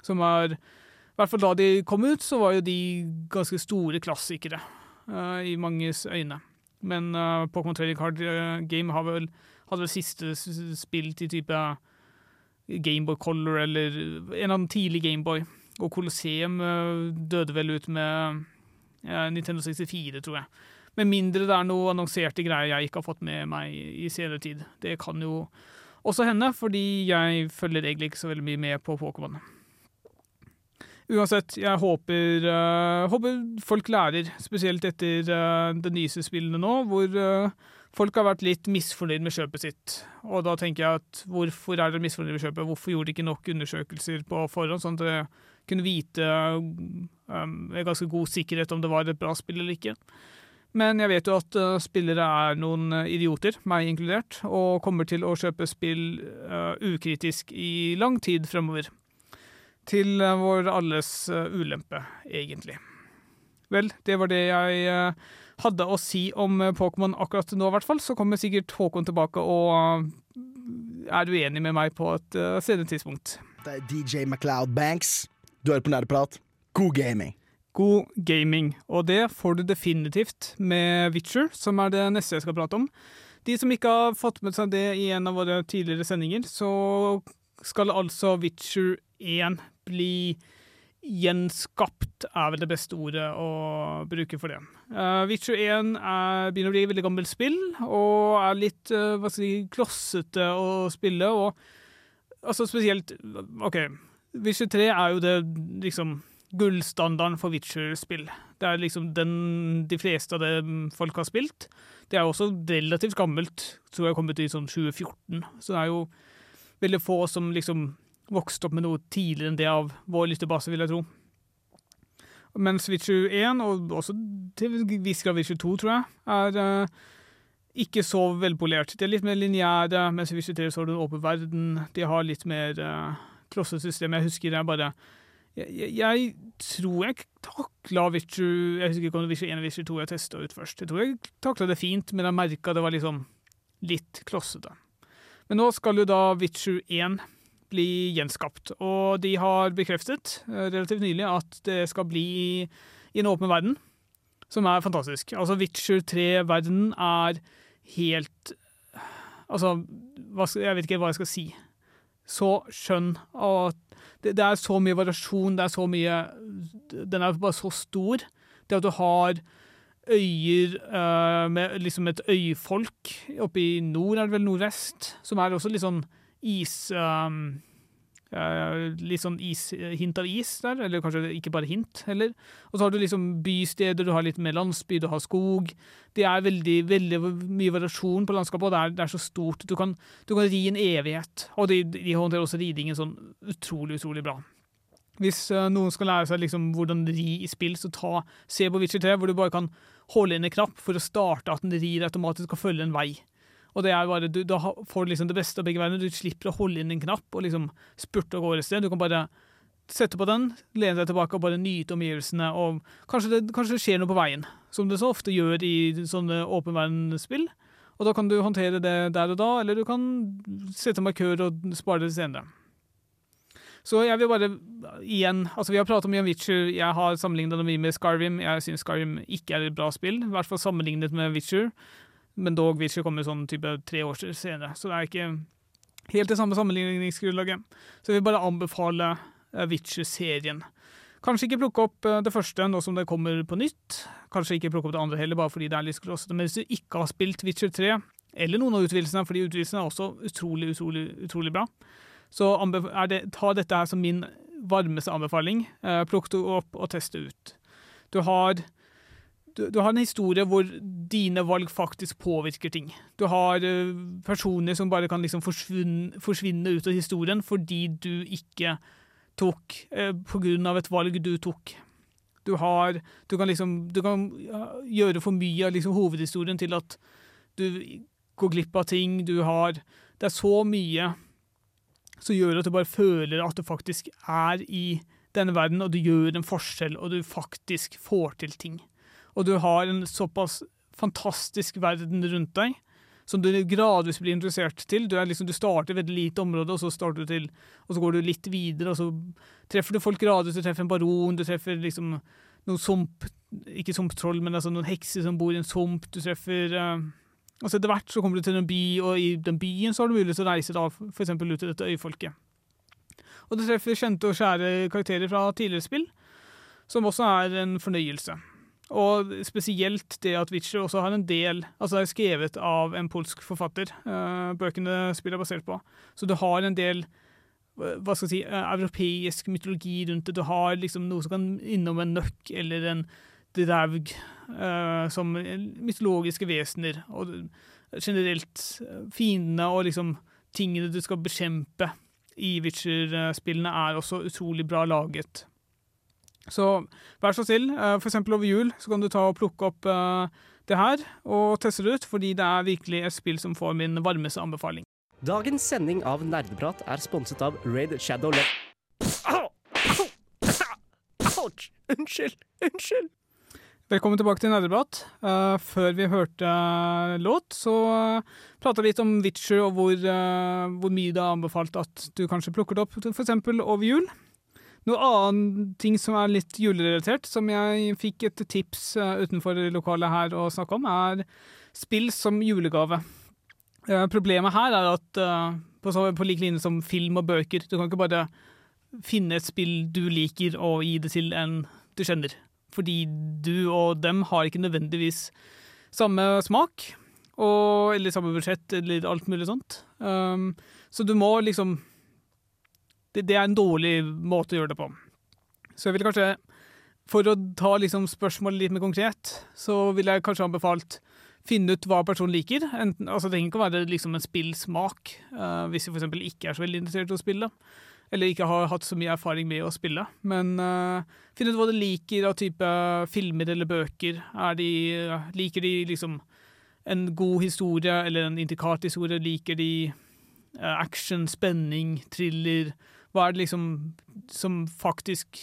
som var I hvert fall da de kom ut, så var jo de ganske store klassikere uh, i manges øyne. Men uh, Pokémon Trading Card uh, Game har vel, hadde vel siste spill til type Gameboy Color eller en av den tidlig Gameboy. Og Colosseum døde vel ut med Nintendo 64, tror jeg. Med mindre det er noe annonserte greier jeg ikke har fått med meg i senere tid. Det kan jo også hende, fordi jeg følger egentlig ikke så veldig mye med på Pokémon. Uansett, jeg håper, uh, håper, folk lærer, spesielt etter uh, det nyeste spillene nå, hvor uh, folk har vært litt misfornøyd med kjøpet sitt. Og da tenker jeg at hvorfor er dere misfornøyd med kjøpet? Hvorfor gjorde de ikke nok undersøkelser på forhånd, sånn at dere kunne vite um, med ganske god sikkerhet om det var et bra spill eller ikke? Men jeg vet jo at uh, spillere er noen uh, idioter, meg inkludert, og kommer til å kjøpe spill uh, ukritisk i lang tid fremover. Til vår alles ulempe, egentlig. Vel, det var det jeg hadde å si om Pokémon akkurat nå, i hvert fall. Så kommer sikkert Håkon tilbake og er uenig med meg på et senere tidspunkt. Det er DJ MacLeod Banks. Du hører på Nerdeprat. God gaming god gaming. Og det får du definitivt med Witcher, som er det neste jeg skal prate om. De som ikke har fått med seg det i en av våre tidligere sendinger, så skal altså Witcher 1 bli gjenskapt er vel det beste ordet å bruke for det. Uh, Witcher 1 er, begynner å bli et veldig gammelt spill, og er litt uh, hva skal jeg si, klossete å spille. Og altså spesielt OK, Witcher 3 er jo det liksom gullstandarden for Witcher-spill. Det er liksom den de fleste av det folk har spilt. Det er også relativt gammelt, tror jeg kommet i sånn 2014, så det er jo veldig få som liksom vokste opp med noe tidligere enn det av vår lyttebase, vil jeg tro. Mens Witcher 1, og også til viss grad Witcher 2, tror jeg, er uh, ikke så velpolert. De er litt mer lineære, mens Witcher 3 så har du en åpen verden. De har litt mer uh, klossesystem. Jeg husker det er bare jeg, jeg, tror jeg takla Witcher Jeg husker ikke om det var 1 eller Witcher 2 jeg testa ut først. Jeg tror jeg takla det fint, men jeg merka det var liksom litt klossete. Men nå skal jo da Witcher 1 bli gjenskapt. Og de har bekreftet eh, relativt nylig at det skal bli i en åpen verden, som er fantastisk. Altså, Witcher 3-verdenen er helt Altså, jeg vet ikke hva jeg skal si. Så skjønn. Og det, det, er så mye variasjon, det er så mye Den er bare så stor. Det at du har øyer uh, med liksom et øyfolk oppe i nord, er det vel nordvest, som er også litt sånn is um, Litt sånn is, hint av is der, eller kanskje ikke bare hint heller. Og så har du liksom bysteder, du har litt mer landsby, du har skog. Det er veldig, veldig mye variasjon på landskapet, og det er, det er så stort. Du kan, du kan, ri en evighet. Og de, de håndterer også ridingen sånn utrolig, utrolig bra. Hvis uh, noen skal lære seg liksom hvordan ri i spill, så ta, se på Witcher 3, hvor du bare kan holde inn en knapp for å starte at den rir automatisk og følge en vei. Og det er bare, du, Da får du liksom det beste av begge verdener. Du slipper å holde inn en knapp og liksom spurte av gårde et sted. Du kan bare sette på den, lene deg tilbake og bare nyte omgivelsene. Og kanskje det, kanskje det skjer noe på veien, som det så ofte gjør i sånne åpen verdensspill. Og da kan du håndtere det der og da, eller du kan sette markør og spare det senere. Så jeg vil bare igjen Altså, vi har pratet mye om Witcher. Jeg har sammenlignet det mye med Skyrim. Jeg syns Skyrim ikke er et bra spill, i hvert fall sammenlignet med Witcher. Men dog, Witcher komme sånn type tre år senere, så det er ikke helt det samme sammenligningsgrunnlaget. Så jeg vil bare anbefale eh, Witcher-serien. Kanskje ikke plukke opp eh, det første nå som det kommer på nytt. Kanskje ikke plukke opp det andre heller, bare fordi det er litt skrossete. Men hvis du ikke har spilt Witcher 3, eller noen av utvidelsene, fordi utvidelsene er også utrolig, utrolig, utrolig bra, så det, ta dette her som min varmeste anbefaling. Eh, plukk det opp og test det ut. Du har du, du, har en historie hvor dine valg faktisk påvirker ting. Du har uh, personer som bare kan liksom forsvinne, forsvinne, ut av historien fordi du ikke tok uh, På grunn av et valg du tok. Du har Du kan liksom Du kan gjøre for mye av liksom hovedhistorien til at du går glipp av ting. Du har Det er så mye som gjør at du bare føler at du faktisk er i denne verden, og du gjør en forskjell, og du faktisk får til ting og du har en såpass fantastisk verden rundt deg som du gradvis blir interessert til. Du, liksom, du starter ved et lite område, og så, starter du til, og så går du litt videre, og så treffer du folk gradvis. Du treffer en baron, du treffer liksom noen sump Ikke sumptroll, men altså noen hekser som bor i en sump. Du treffer uh, Og så etter hvert så kommer du til en by, og i den byen så har du mulighet til å reise da, eksempel ut til dette øyfolket. Og du treffer kjente og kjære karakterer fra tidligere spill, som også er en fornøyelse. Og spesielt det at Witcher også har en del Altså det er skrevet av en polsk forfatter, uh, bøkene spillet er basert på. Så du har en del hva skal jeg si, uh, europeisk mytologi rundt det. Du har liksom noe som kan innom en nøkk eller en draug som mytologiske vesener. Og generelt fiendene og liksom tingene du skal bekjempe i Witcher-spillene, er også utrolig bra laget. Så vær så snill, eh, f.eks. over jul så kan du ta og plukke opp eh, det her og teste det ut, fordi det er virkelig et spill som får min varmeste anbefaling. Dagens sending av Nerdeprat er sponset av Raid Shadow Le... Ouch! Unnskyld! Unnskyld! Velkommen tilbake til Nerdeprat. Uh, før vi hørte låt, så uh, prata vi litt om Witcher og hvor, uh, hvor mye det er anbefalt at du kanskje plukker det opp, f.eks. over jul. Noe annen ting som er litt julerelatert, som jeg fikk et tips uh, utenfor lokalet her å snakke om, er spill som julegave. Uh, problemet her er at uh, på, på lik linje som film og bøker, du kan ikke bare finne et spill du liker, og gi det til en du kjenner. Fordi du og dem har ikke nødvendigvis samme smak, og, eller samme budsjett, eller alt mulig sånt. Um, så du må liksom det, det er en dårlig måte å gjøre det på. Så jeg ville kanskje, for å ta liksom spørsmålet litt mer konkret, så ville jeg kanskje anbefalt finne ut hva personen liker. Enten, altså Det trenger ikke å være liksom en spillsmak, uh, hvis du f.eks. ikke er så veldig interessert i å spille. Eller ikke har hatt så mye erfaring med å spille. Men uh, finne ut hva de liker av type filmer eller bøker. De, liker de liksom en god historie eller en intrikat historie? Liker de action, spenning, thriller? Hva er det liksom som faktisk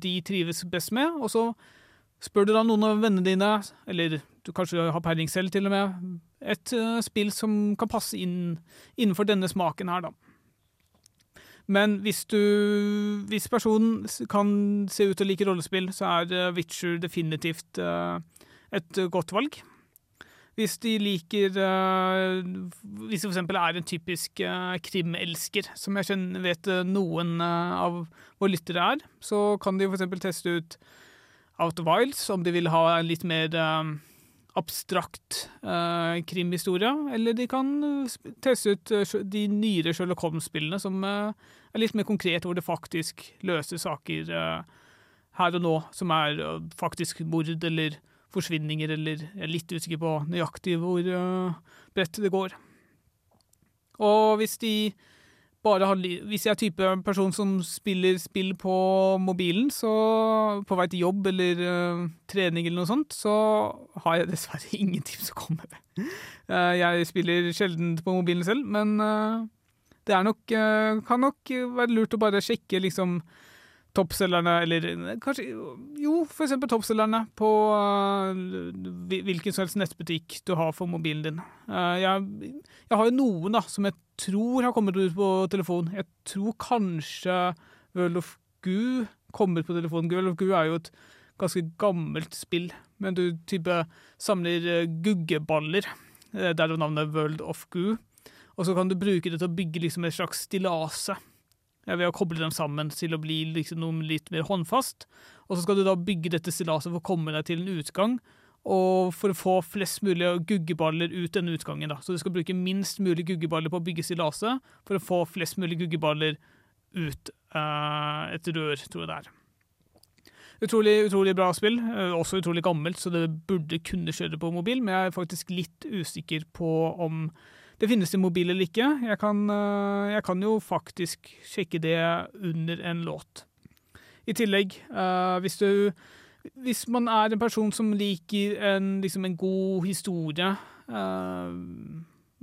de trives best med? Og så spør du da noen av vennene dine, eller du kanskje har peiling selv til og med, et uh, spill som kan passe inn innenfor denne smaken her, da. Men hvis du Hvis personen kan se ut til å like rollespill, så er uh, Witcher definitivt uh, et godt valg. Hvis de liker Hvis det f.eks. er en typisk krimelsker, som jeg kjenner, vet noen av våre lyttere er, så kan de f.eks. teste ut Out of Wilds, om de vil ha en litt mer abstrakt uh, krimhistorie, eller de kan teste ut uh, de nyere Sherlock Holmes-spillene, som uh, er litt mer konkret, hvor det faktisk løser saker her og nå, som er faktisk mord eller forsvinninger, eller jeg er litt usikker på nøyaktig hvor bredt det går. Og hvis de bare har, hvis jeg er type person som spiller spill på mobilen, så på vei til jobb eller uh, trening eller noe sånt, så har jeg dessverre ingen tips å komme med. Uh, jeg spiller sjelden på mobilen selv, men uh, det er nok, kan nok være lurt å bare sjekke liksom toppselgerne, eller kanskje Jo, for eksempel toppselgerne på hvilken som helst nettbutikk du har for mobilen din. jeg, jeg har jo noen da, som jeg tror har kommet ut på telefon. Jeg tror kanskje World of Goo kommer på telefon. World of Goo er jo et ganske gammelt spill, men du type samler guggeballer. guggeballer. er jo navnet World of Goo. Og så kan du bruke det til å bygge liksom et slags stilase. Ved å koble dem sammen til å bli liksom noe litt mer håndfast. Og så skal du da bygge dette stillaset for å komme deg til en utgang og for å få flest mulig guggeballer ut denne utgangen. da. Så du skal bruke minst mulig guggeballer på å bygge stillaset for å få flest mulig guggeballer ut uh, et rør, tror jeg det er. Utrolig, utrolig bra spill. Uh, også utrolig gammelt, så det burde kunne kjøre på mobil, men jeg er faktisk litt usikker på om det finnes i mobil eller ikke. Jeg kan, uh, jeg kan jo faktisk sjekke det under en låt. I tillegg, hvis du hvis man er en person som liker en, liksom en god historie, uh,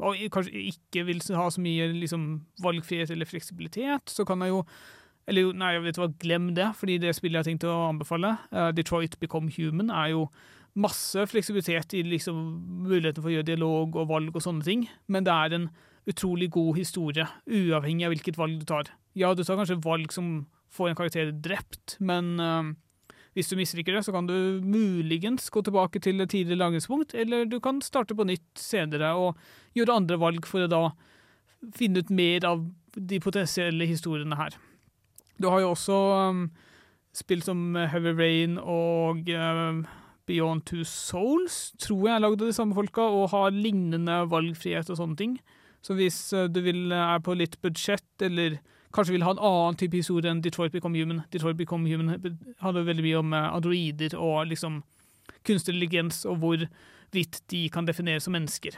og kanskje ikke vil ha så mye liksom, valgfrihet eller fleksibilitet, så kan jeg jo Eller nei, vet du hva, glem det, fordi det spillet jeg har tenkt å anbefale, Detroit Become Human, er jo masse fleksibilitet i liksom, muligheten for å gjøre dialog og valg og sånne ting, men det er en utrolig god historie, uavhengig av hvilket valg du tar. Ja, du tar kanskje valg som får en karakter drept, men uh, hvis du misliker det, så kan du muligens gå tilbake til et tidligere lagringspunkt, eller du kan starte på nytt senere og gjøre andre valg for å da finne ut mer av de potensielle historiene her. Du har jo også um, spill som Heavy Rain og um, Beyond Two Souls, tror jeg er lagd av de samme folka, og har lignende valgfrihet og sånne ting. Så hvis uh, du vil, uh, er på litt budsjett, eller kanskje vil ha en annen type historie enn Detroit Become Human. Detroit Become Human handler veldig mye om eh, androider og liksom kunstig intelligens og hvorvidt de kan defineres som mennesker.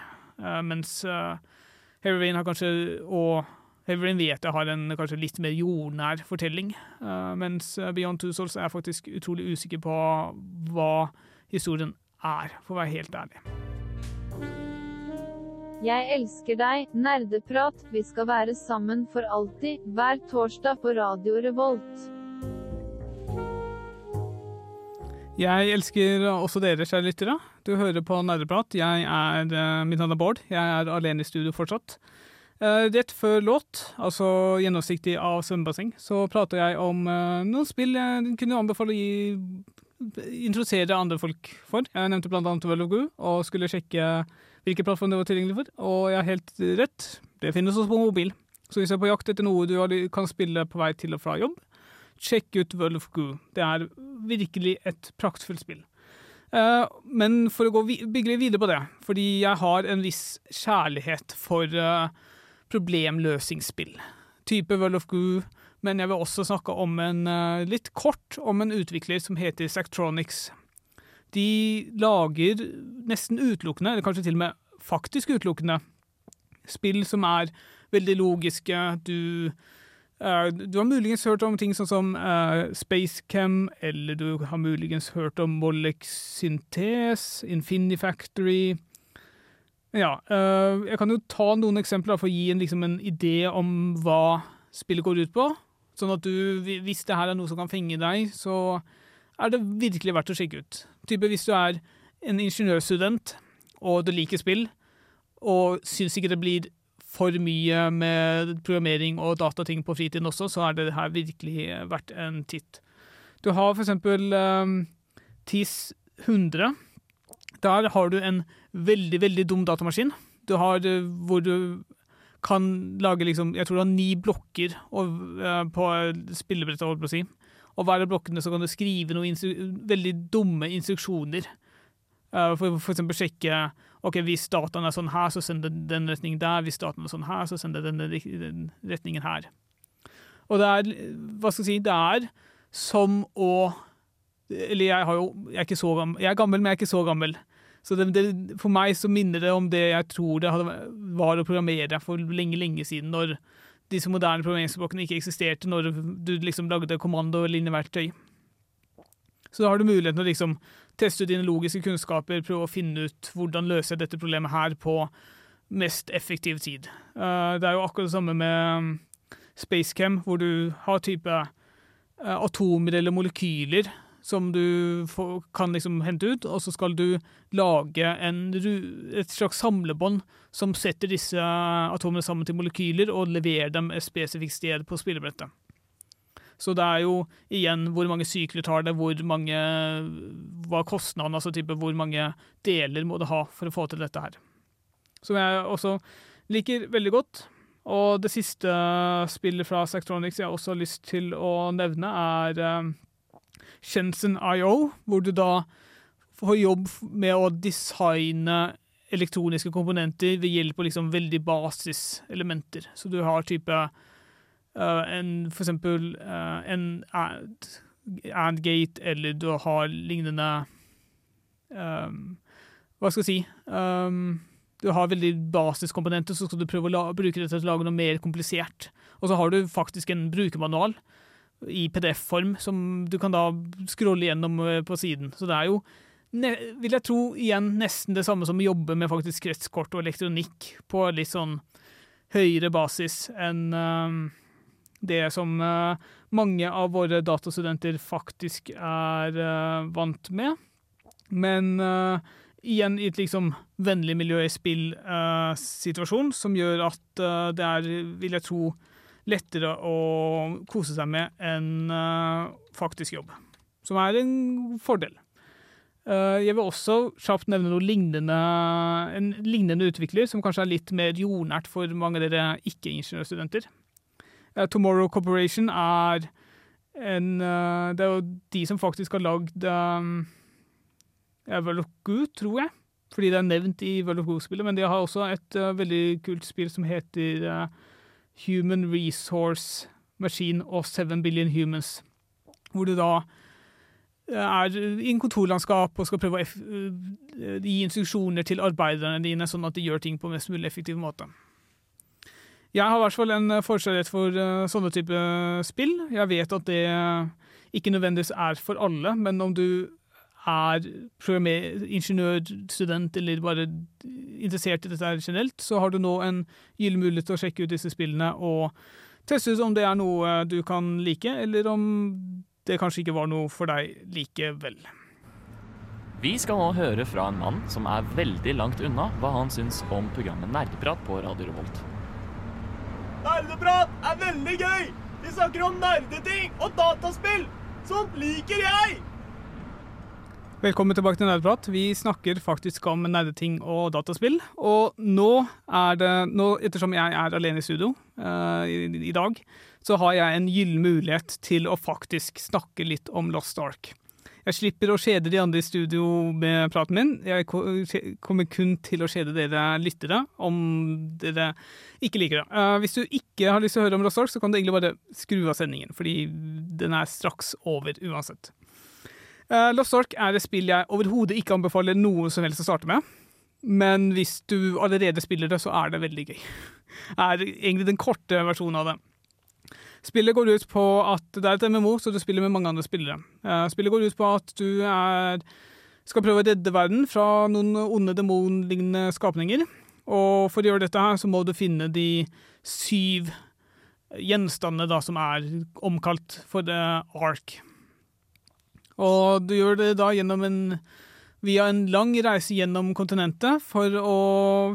Mens Rain har kanskje og Heavy Rain vet jeg har en kanskje litt mer jordnær fortelling, mens Beyond Two Souls er faktisk utrolig usikker på hva historien er, for å være helt ærlig. Jeg elsker deg, nerdeprat, vi skal være sammen for alltid, hver torsdag på Radio Revolt. Jeg elsker også dere, kjære lyttere. Du hører på Nerdeprat. Jeg er, uh, Mitt navn er Bård. Jeg er alene i studio fortsatt. Uh, rett før låt, altså gjennomsiktig av svømmebasseng, så prater jeg om uh, noen spill jeg kunne anbefale å gi introdusere andre folk for. Jeg nevnte of Goo, og skulle sjekke hvilke plattform det var tilgjengelig for. Og jeg har helt rett, det finnes også på mobil. Så hvis du er på jakt etter noe du kan spille på vei til og fra jobb, sjekk ut World of Goo. Det er virkelig et praktfullt spill. Uh, men for å vi bygge litt videre på det, fordi jeg har en viss kjærlighet for uh, problemløsingsspill. Type World of Goo, men jeg vil også snakke om en eh, litt kort om en utvikler som heter Sectronics. De lager nesten utelukkende, eller kanskje til og med faktisk utelukkende, spill som er veldig logiske. Du, uh, du har muligens hørt om ting sånn som uh, Spacecam, eller du har muligens hørt om Molex Syntes, Infinifactory Ja, uh, jeg kan jo ta noen eksempler for å gi en, liksom, en idé om hva spillet går ut på. Sånn at du, hvis det her er noe som kan fenge deg, så er det virkelig verdt å sjekke ut. Type hvis du er en ingeniørstudent og du liker spill, og syns ikke det blir for mye med programmering og datating på fritiden også, så er det her virkelig verdt en titt. Du har for eksempel um, TIS 100. Der har du en veldig, veldig dum datamaskin. Du har uh, hvor du kan lage liksom Jeg tror du har ni blokker og, uh, på spillebrettet, holdt på å si. Og hver av blokkene så kan du skrive noen veldig dumme instruksjoner. Uh, for f.eks. sjekke ok, hvis dataen er sånn her, så send den den retningen der. Hvis dataen er sånn her, så send den den retningen her. Og det er Hva skal jeg si Det er som å Eller jeg jo Jeg er gammel, jeg er gammel, men jeg er ikke så gammel. Så det, det, for meg så minner det om det jeg tror det hadde, var å programmere for lenge, lenge siden, når disse moderne programmeringsspråkene ikke eksisterte, når du liksom lagde kommando- eller linjeverktøy. Så da har du muligheten å liksom teste ut dine logiske kunnskaper, prøve å finne ut hvordan løser jeg dette problemet her på mest effektiv tid. Uh, det er jo akkurat det samme med Spacecam, hvor du har type uh, atomer eller molekyler som du får, kan liksom hente ut, og så skal du lage en, et slags samlebånd som setter disse atomene sammen til molekyler og leverer dem et spesifikt sted på spillebrettet. Så det er jo igjen hvor mange sykler tar det, hvor mange Hva er kostnaden, altså type hvor mange deler må det ha for å få til dette her. Som jeg også liker veldig godt. Og det siste spillet fra Sectronics jeg også har lyst til å nevne, er uh, Shenzhen IO, hvor du da får jobb med å designe elektroniske komponenter ved hjelp av liksom veldig basiselementer. Så du har type Uh, en, for eksempel uh, en ad-gate, eller du har lignende um, Hva skal jeg si um, Du har veldig basiskomponenter, så skal du prøve å la, bruke dette til å lage noe mer komplisert. Og så har du faktisk en brukermanual i PDF-form som du kan da scrolle gjennom på siden. Så det er jo, vil jeg tro, igjen nesten det samme som å jobbe med faktisk kretskort og elektronikk på litt sånn høyere basis enn um, det som uh, mange av våre datastudenter faktisk er vant med. Men igjen i et liksom vennlig miljø i spill-situasjon, som gjør at det er, vil jeg tro, lettere å kose seg med enn faktisk jobb. Som er en fordel. Jeg vil også kjapt nevne lignende, en lignende utvikler, som kanskje er litt mer jordnært for mange av dere ikke-ingeniørstudenter. Uh, Tomorrow Corporation er en Det er jo de som faktisk har lagd Goo, tror jeg. Fordi det er nevnt i Goo-spillet. Men de har også et veldig kult spill som heter Human Resource Machine og Seven Billion Humans. Hvor du da er i en kontorlandskap og skal prøve å gi instruksjoner til arbeiderne dine, sånn at de gjør ting på mest mulig effektiv måte. Jeg har i hvert fall en forkjærlighet for uh, sånne type spill. Jeg vet at det ikke nødvendigvis er for alle, men om du er ingeniørstudent eller bare interessert i dette her generelt, så har du nå en gyllen mulighet til å sjekke ut disse spillene og teste ut om det er noe du kan like, eller om det kanskje ikke var noe for deg likevel. Vi skal nå høre fra en mann som er veldig langt unna hva han syns om programmet Nerdeprat på Radio Revolt. Nerdeprat er veldig gøy! Vi snakker om nerdeting og dataspill! Sånt liker jeg! Velkommen tilbake til Nerdeprat. Vi snakker faktisk om nerdeting og dataspill. Og nå er det nå, Ettersom jeg er alene i studio uh, i, i dag, så har jeg en gyllen mulighet til å faktisk snakke litt om Lost Ark. Jeg slipper å kjede de andre i studio med praten min. Jeg kommer kun til å kjede dere lyttere om dere ikke liker det. Uh, hvis du ikke har lyst til å høre om Lost Ark, så kan du egentlig bare skru av sendingen, fordi den er straks over uansett. Eh, Lost Ark er et spill jeg overhodet ikke anbefaler noen som helst å starte med. Men hvis du allerede spiller det, så er det veldig gøy. er egentlig den korte versjonen av det. Spillet går ut på at det er et MMO, så du spiller med mange andre spillere. Eh, Spillet går ut på at du er, skal prøve å redde verden fra noen onde demonlignende skapninger. Og for å gjøre dette her, så må du finne de syv gjenstandene da, som er omkalt for The Ark. Og du gjør det da gjennom en, via en lang reise gjennom kontinentet for å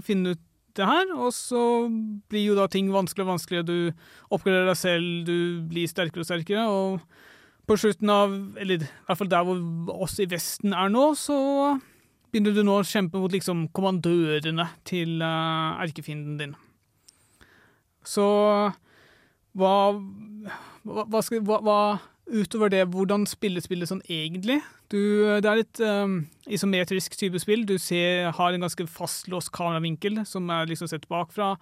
finne ut det her, og så blir jo da ting vanskeligere og vanskeligere. Du oppgraderer deg selv, du blir sterkere og sterkere, og på slutten av, eller i hvert fall der hvor oss i Vesten er nå, så begynner du nå å kjempe mot liksom kommandørene til uh, erkefienden din. Så hva, hva, hva, skal, hva, hva Utover det, hvordan spiller spillet sånn egentlig? Du, det er et um, isometrisk type spill. Du ser, har en ganske fastlåst kameravinkel som er liksom sett bakfra,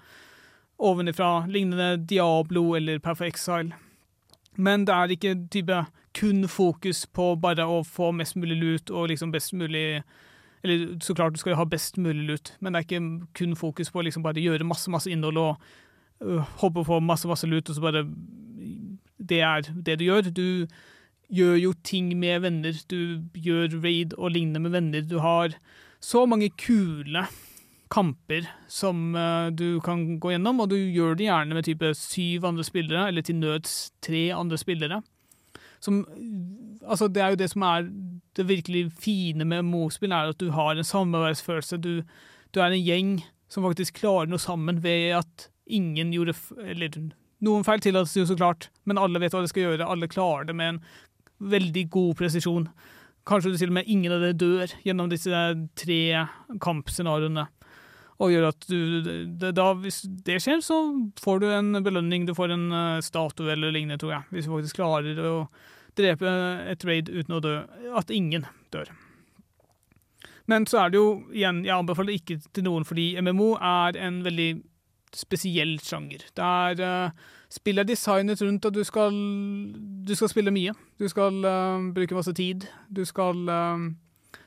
ovenifra, lignende Diablo eller Perfect Exile. Men det er ikke type kun fokus på bare å få mest mulig lut og liksom best mulig Eller så klart du skal ha best mulig lut, men det er ikke kun fokus på liksom bare gjøre masse, masse innhold og uh, hoppe på masse, masse lut, og så bare det er det du gjør. Du gjør jo ting med venner. Du gjør raid og lignende med venner. Du har så mange kule kamper som eh, du kan gå gjennom, og du gjør det gjerne med type syv andre spillere, eller til nøds tre andre spillere. Som, altså det er jo det som er det virkelig fine med MO-spill, er at du har en samarbeidsfølelse. Du, du er en gjeng som faktisk klarer noe sammen ved at ingen gjorde Eller noen feil tillates jo så klart, men alle vet hva de skal gjøre. Alle klarer det med en veldig god presisjon. Kanskje til og med ingen av dere dør gjennom disse tre kampscenarioene. Og gjør at du det, da, Hvis det skjer, så får du en belønning. Du får en uh, statue eller lignende, tror jeg. Hvis du faktisk klarer å drepe et raid uten å dø. At ingen dør. Men så er det jo, igjen, jeg anbefaler det ikke til noen, fordi MMO er en veldig spesiell sjanger. Det er uh, spillet er designet rundt at du skal, du skal spille mye. Du skal uh, bruke masse tid. Du skal uh,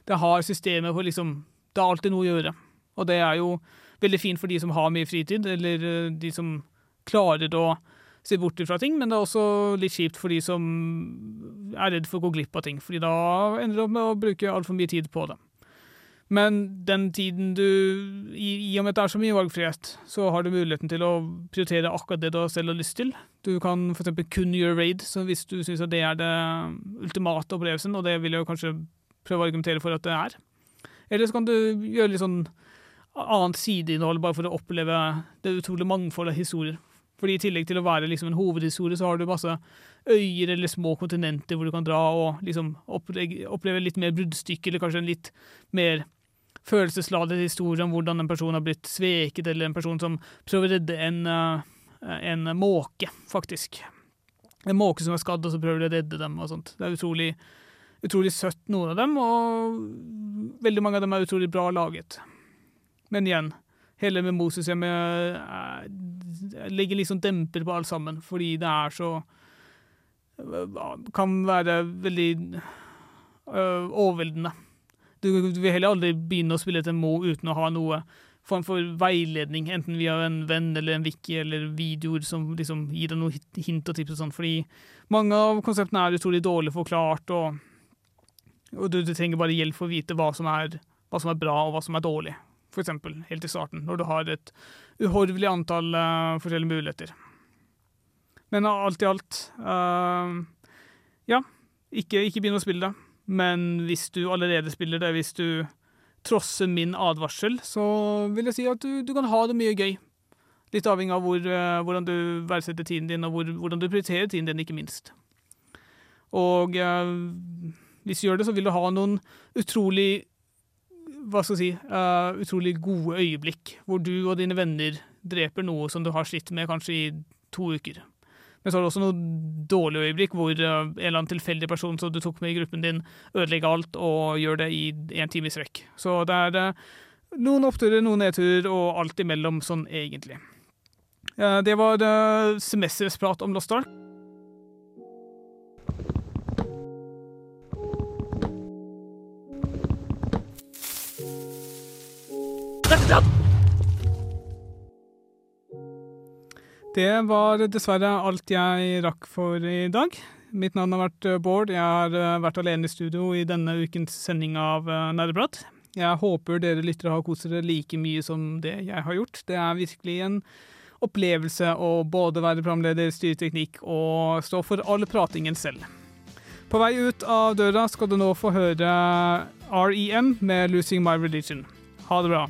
Det har systemet for liksom Det er alltid noe å gjøre. Og det er jo veldig fint for de som har mye fritid, eller de som klarer å se bort fra ting, men det er også litt kjipt for de som er redd for å gå glipp av ting, fordi da ender du opp med å bruke altfor mye tid på det. Men den tiden du I, i og med at det er så mye valgfrihet, så har du muligheten til å prioritere akkurat det du selv har lyst til. Du kan f.eks. kun gjøre raid, hvis du syns det er det ultimate opplevelsen, og det vil jeg kanskje prøve å argumentere for at det er. Eller så kan du gjøre litt sånn annet sideinnhold bare for å oppleve det utrolig mangfoldet av historier. Fordi i tillegg til å være liksom en hovedhistorie, så har du masse øyer eller små kontinenter hvor du kan dra og liksom oppleve litt mer bruddstykke, eller kanskje en litt mer følelsesladet historie om hvordan en person har blitt sveket, eller en person som prøver å redde en, uh, en måke, faktisk. En måke som er skadd, og så prøver de å redde dem og sånt. Det er utrolig, utrolig søtt, noen av dem, og veldig mange av dem er utrolig bra laget. Men igjen, hele med Moses, jeg legger liksom demper på alt sammen, fordi det er så uh, Kan være veldig overveldende. Du, du vil heller aldri begynne å spille et MMO uten å ha noe form for veiledning, enten via en venn eller en wiki eller videoer som liksom gir deg noe hint og tips og sånn, fordi mange av konseptene er utrolig dårlig forklart, og, og du, du, trenger bare hjelp for å vite hva som, er, hva som er bra og hva som er dårlig, for eksempel helt i starten, når du har et uhorvelig antall uh, forskjellige muligheter. Men alt i alt, uh, ja, ikke, ikke begynn å spille det. Men hvis du allerede spiller det, hvis du trosser min advarsel, så vil jeg si at du, du kan ha det mye gøy. Litt avhengig av hvor, uh, hvordan du verdsetter tiden din, og hvor, hvordan du prioriterer tiden din, ikke minst. Og eh, hvis du gjør det, så vil du ha noen utrolig hva skal jeg si, uh, utrolig gode øyeblikk, hvor du og dine venner dreper noe som du har slitt med kanskje i to uker. Men så er det også noen dårlige øyeblikk hvor eh, en eller annen tilfeldig person som du tok med i gruppen din, ødelegger alt og gjør det i en time i strekk. Så det er eh, noen oppturer, noen nedturer og alt imellom sånn egentlig. Eh, Det var semesterets prat om Lost Ark. Det var dessverre alt jeg rakk for i dag. Mitt navn har vært eh, Bård. Jeg har eh, vært alene i studio i denne ukens sending av eh, Nerdeprat. Jeg håper dere lyttere har kost dere like mye som det jeg har gjort. Det er virkelig en opplevelse å både være programleder, styre teknikk og stå for all pratingen selv. På vei ut av døra skal du nå få høre REM med 'Losing My Religion'. Ha det bra.